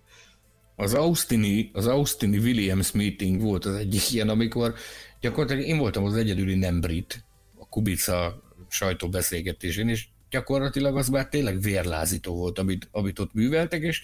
Az Austini, az Austini Williams meeting volt az egyik ilyen, amikor gyakorlatilag én voltam az egyedüli nem brit a Kubica sajtóbeszélgetésén, és gyakorlatilag az már tényleg vérlázító volt, amit, amit ott műveltek, és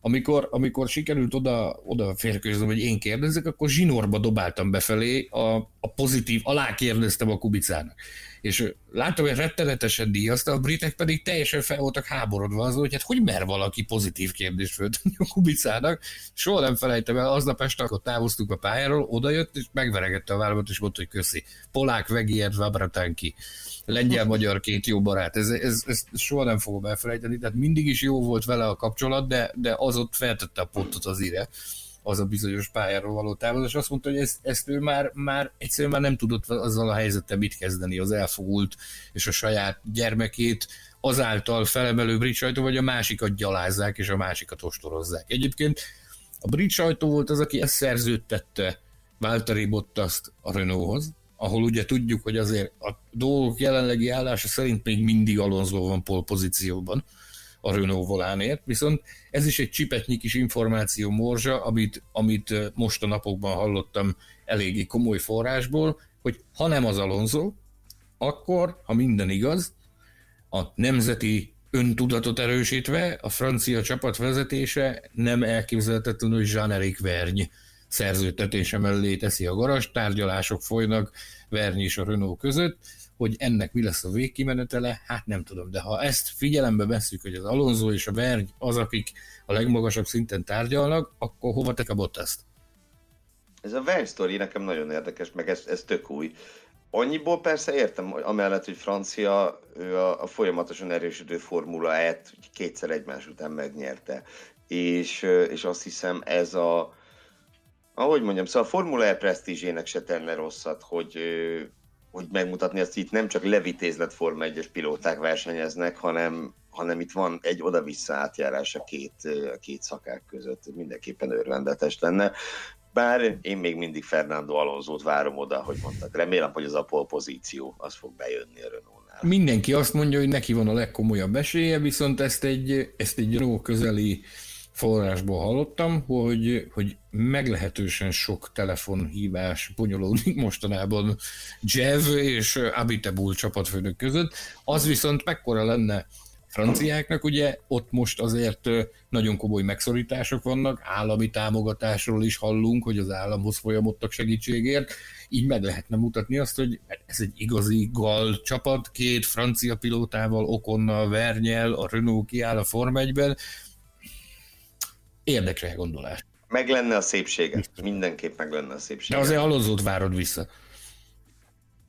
amikor, amikor sikerült oda, oda férkőzni, hogy én kérdezzek, akkor zsinórba dobáltam befelé a, a pozitív, alá kérdeztem a Kubicának és látom, hogy rettenetesen díjazta, a britek pedig teljesen fel voltak háborodva az, hogy hát hogy mer valaki pozitív kérdést föltenni a Kubicának. Soha nem felejtem el, aznap este akkor távoztunk a pályáról, odajött, és megveregette a vállamat, és mondta, hogy köszi. Polák, Vegiert, Vabratanki. Lengyel-magyar két jó barát. Ez, ez, ez, soha nem fogom elfelejteni, tehát mindig is jó volt vele a kapcsolat, de, de az ott feltette a pontot az ire az a bizonyos pályáról való távozás. Azt mondta, hogy ezt, ezt ő már, már egyszerűen már nem tudott azzal a helyzettel mit kezdeni, az elfogult és a saját gyermekét azáltal felemelő brit sajtó, vagy a másikat gyalázzák, és a másikat ostorozzák. Egyébként a brit sajtó volt az, aki ezt szerződtette Valtteri Bottaszt a Renaulthoz, ahol ugye tudjuk, hogy azért a dolgok jelenlegi állása szerint még mindig Alonso van pol pozícióban, a Renault volánért, viszont ez is egy csipetnyi kis információ morzsa, amit, amit most a napokban hallottam eléggé komoly forrásból, hogy ha nem az Alonso, akkor, ha minden igaz, a nemzeti öntudatot erősítve, a francia csapat vezetése nem elképzelhetetlen, hogy Jean-Éric Verny szerződtetése mellé teszi a garas, tárgyalások folynak Verny és a Renault között, hogy ennek mi lesz a végkimenetele, hát nem tudom, de ha ezt figyelembe veszük, hogy az Alonso és a Verny az, akik a legmagasabb szinten tárgyalnak, akkor hova tek a Bottaszt? Ez a Verny sztori nekem nagyon érdekes, meg ez, ez tök új. Annyiból persze értem, amellett, hogy francia, ő a, a folyamatosan erősödő Formula E-t kétszer egymás után megnyerte. És, és azt hiszem ez a, ahogy mondjam, szóval a Formula E presztízsének se tenne rosszat, hogy, hogy megmutatni azt, hogy itt nem csak levitézlet Forma 1-es pilóták versenyeznek, hanem, hanem itt van egy oda-vissza átjárás a két, a két szakák között. Mindenképpen örvendetes lenne. Bár én még mindig Fernando Alonso-t várom oda, hogy mondtak. Remélem, hogy az a pozíció az fog bejönni a Renault-nál. Mindenki azt mondja, hogy neki van a legkomolyabb esélye, viszont ezt egy, ezt egy Renault közeli forrásból hallottam, hogy, hogy meglehetősen sok telefonhívás bonyolódik mostanában Jev és Abitebul csapatfőnök között. Az viszont mekkora lenne franciáknak, ugye ott most azért nagyon komoly megszorítások vannak, állami támogatásról is hallunk, hogy az államhoz folyamodtak segítségért, így meg lehetne mutatni azt, hogy ez egy igazi gal csapat, két francia pilótával, Okonnal, Vernyel, a Renault kiáll a Form 1-ben, érdekes elgondolás. Meg lenne a szépsége. Mindenképp meg lenne a szépsége. De azért Alonzót várod vissza.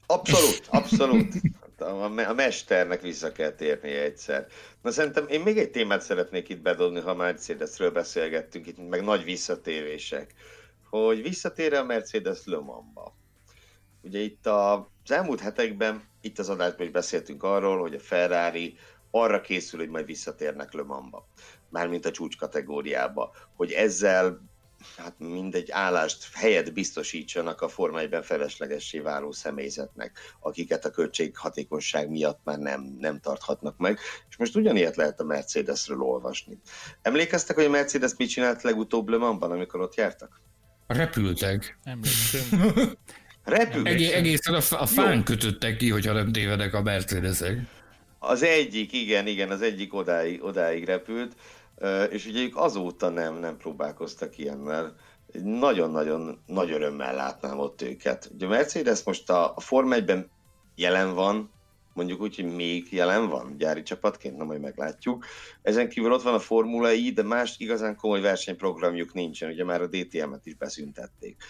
Abszolút, abszolút. A mesternek vissza kell térnie egyszer. Na szerintem én még egy témát szeretnék itt bedobni, ha Mercedesről beszélgettünk, itt meg nagy visszatérések. Hogy visszatér a Mercedes Le Mans-ba. Ugye itt a, az elmúlt hetekben, itt az adásban is beszéltünk arról, hogy a Ferrari arra készül, hogy majd visszatérnek Le Mans-ba mármint a csúcs kategóriába, hogy ezzel hát mindegy állást, helyet biztosítsanak a Forma 1 feleslegessé váló személyzetnek, akiket a költséghatékonyság miatt már nem, nem tarthatnak meg. És most ugyanilyet lehet a Mercedesről olvasni. Emlékeztek, hogy a Mercedes mit csinált legutóbb Le Mansban, amikor ott jártak? Repültek. Emlékszem. Repültek. Egész, egészen a, a fán Jó. kötöttek ki, hogyha nem tévedek a Mercedesek. Az egyik, igen, igen, az egyik odáig, odáig repült és ugye ők azóta nem, nem próbálkoztak ilyennel. Nagyon-nagyon nagy örömmel látnám ott őket. Ugye a Mercedes most a, a Form 1-ben jelen van, mondjuk úgy, hogy még jelen van gyári csapatként, na majd meglátjuk. Ezen kívül ott van a Formula I, de más igazán komoly versenyprogramjuk nincsen, ugye már a DTM-et is beszüntették.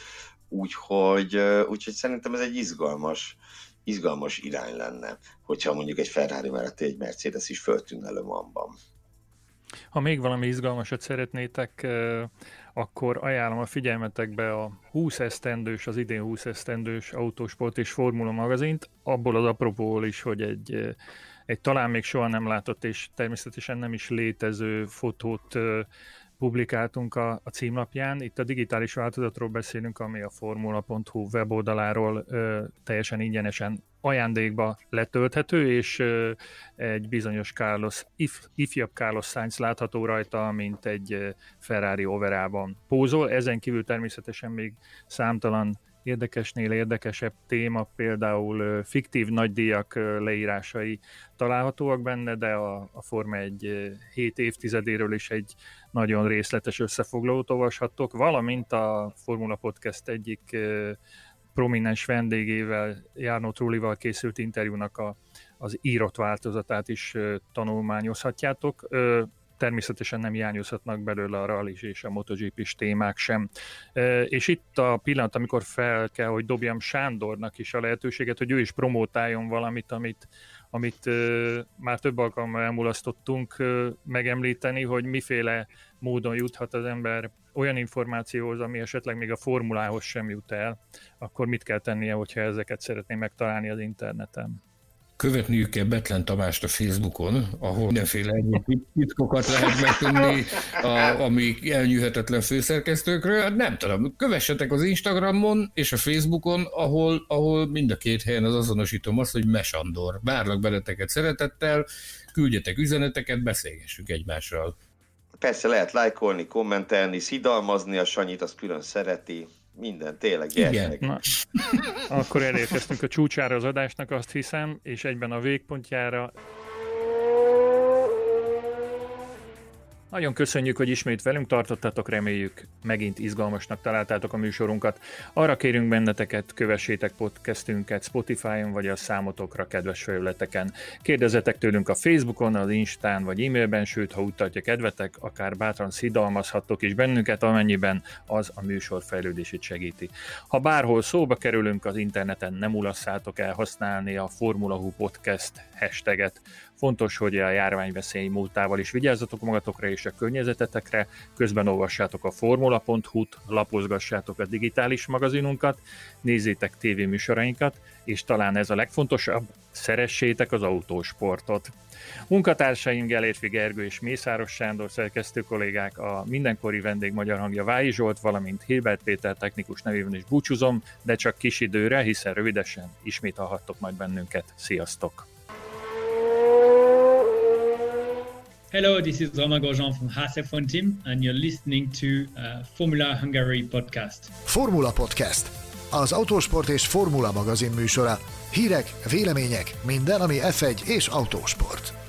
Úgyhogy, úgyhogy szerintem ez egy izgalmas, izgalmas irány lenne, hogyha mondjuk egy Ferrari mellett egy Mercedes is föltűnne Le Mans-ban. Ha még valami izgalmasat szeretnétek, akkor ajánlom a figyelmetekbe a 20 esztendős, az idén 20 esztendős Autosport és Formula magazint, abból az apropóból is, hogy egy, egy talán még soha nem látott és természetesen nem is létező fotót publikáltunk a, a címlapján. Itt a digitális változatról beszélünk, ami a formula.hu weboldaláról ö, teljesen ingyenesen ajándékba letölthető, és ö, egy bizonyos Carlos, if, ifjabb Carlos Sainz látható rajta, mint egy Ferrari overában pózol. Ezen kívül természetesen még számtalan érdekesnél érdekesebb téma, például fiktív nagydíjak leírásai találhatóak benne, de a, a Forma egy 7 évtizedéről is egy nagyon részletes összefoglalót olvashattok, valamint a Formula Podcast egyik prominens vendégével, Járnó Trullival készült interjúnak a, az írott változatát is tanulmányozhatjátok természetesen nem hiányozhatnak belőle a rally és a motogp is témák sem. És itt a pillanat, amikor fel kell, hogy dobjam Sándornak is a lehetőséget, hogy ő is promótáljon valamit, amit, amit már több alkalommal elmulasztottunk megemlíteni, hogy miféle módon juthat az ember olyan információhoz, ami esetleg még a formulához sem jut el, akkor mit kell tennie, hogyha ezeket szeretné megtalálni az interneten? Követniük kell Betlen Tamást a Facebookon, ahol mindenféle egyéb titkokat lehet megtudni, a, ami elnyűhetetlen főszerkesztőkről. Hát nem tudom, kövessetek az Instagramon és a Facebookon, ahol, ahol mind a két helyen az azonosítom azt, hogy Mesandor. Várlak benneteket szeretettel, küldjetek üzeneteket, beszélgessünk egymással. Persze lehet lájkolni, kommentelni, szidalmazni, a Sanyit azt külön szereti minden, tényleg, gyertek. Na, akkor elérkeztünk a csúcsára az adásnak, azt hiszem, és egyben a végpontjára. Nagyon köszönjük, hogy ismét velünk tartottatok, reméljük megint izgalmasnak találtátok a műsorunkat. Arra kérünk benneteket, kövessétek podcastünket Spotify-on vagy a számotokra kedves felületeken. Kérdezetek tőlünk a Facebookon, az Instán vagy e-mailben, sőt, ha úgy tartja kedvetek, akár bátran szidalmazhattok is bennünket, amennyiben az a műsor fejlődését segíti. Ha bárhol szóba kerülünk az interneten, nem ulasszátok el használni a Formula Hu Podcast hashtaget. Fontos, hogy a járványveszély múltával is vigyázzatok magatokra és a környezetetekre, közben olvassátok a formula.hu-t, lapozgassátok a digitális magazinunkat, nézzétek tévéműsorainkat, és talán ez a legfontosabb, szeressétek az autósportot. Munkatársaim Gelérfi Gergő és Mészáros Sándor szerkesztő kollégák, a mindenkori vendég magyar hangja Vályi Zsolt, valamint Hilbert Péter technikus nevében is búcsúzom, de csak kis időre, hiszen rövidesen ismét hallhattok majd bennünket. Sziasztok! Hello, this is Romain Grosjean from Haas F1 team, and you're listening to uh, Formula Hungary podcast. Formula Podcast. Az autósport és formula magazin műsora. Hírek, vélemények, minden, ami F1 és autósport.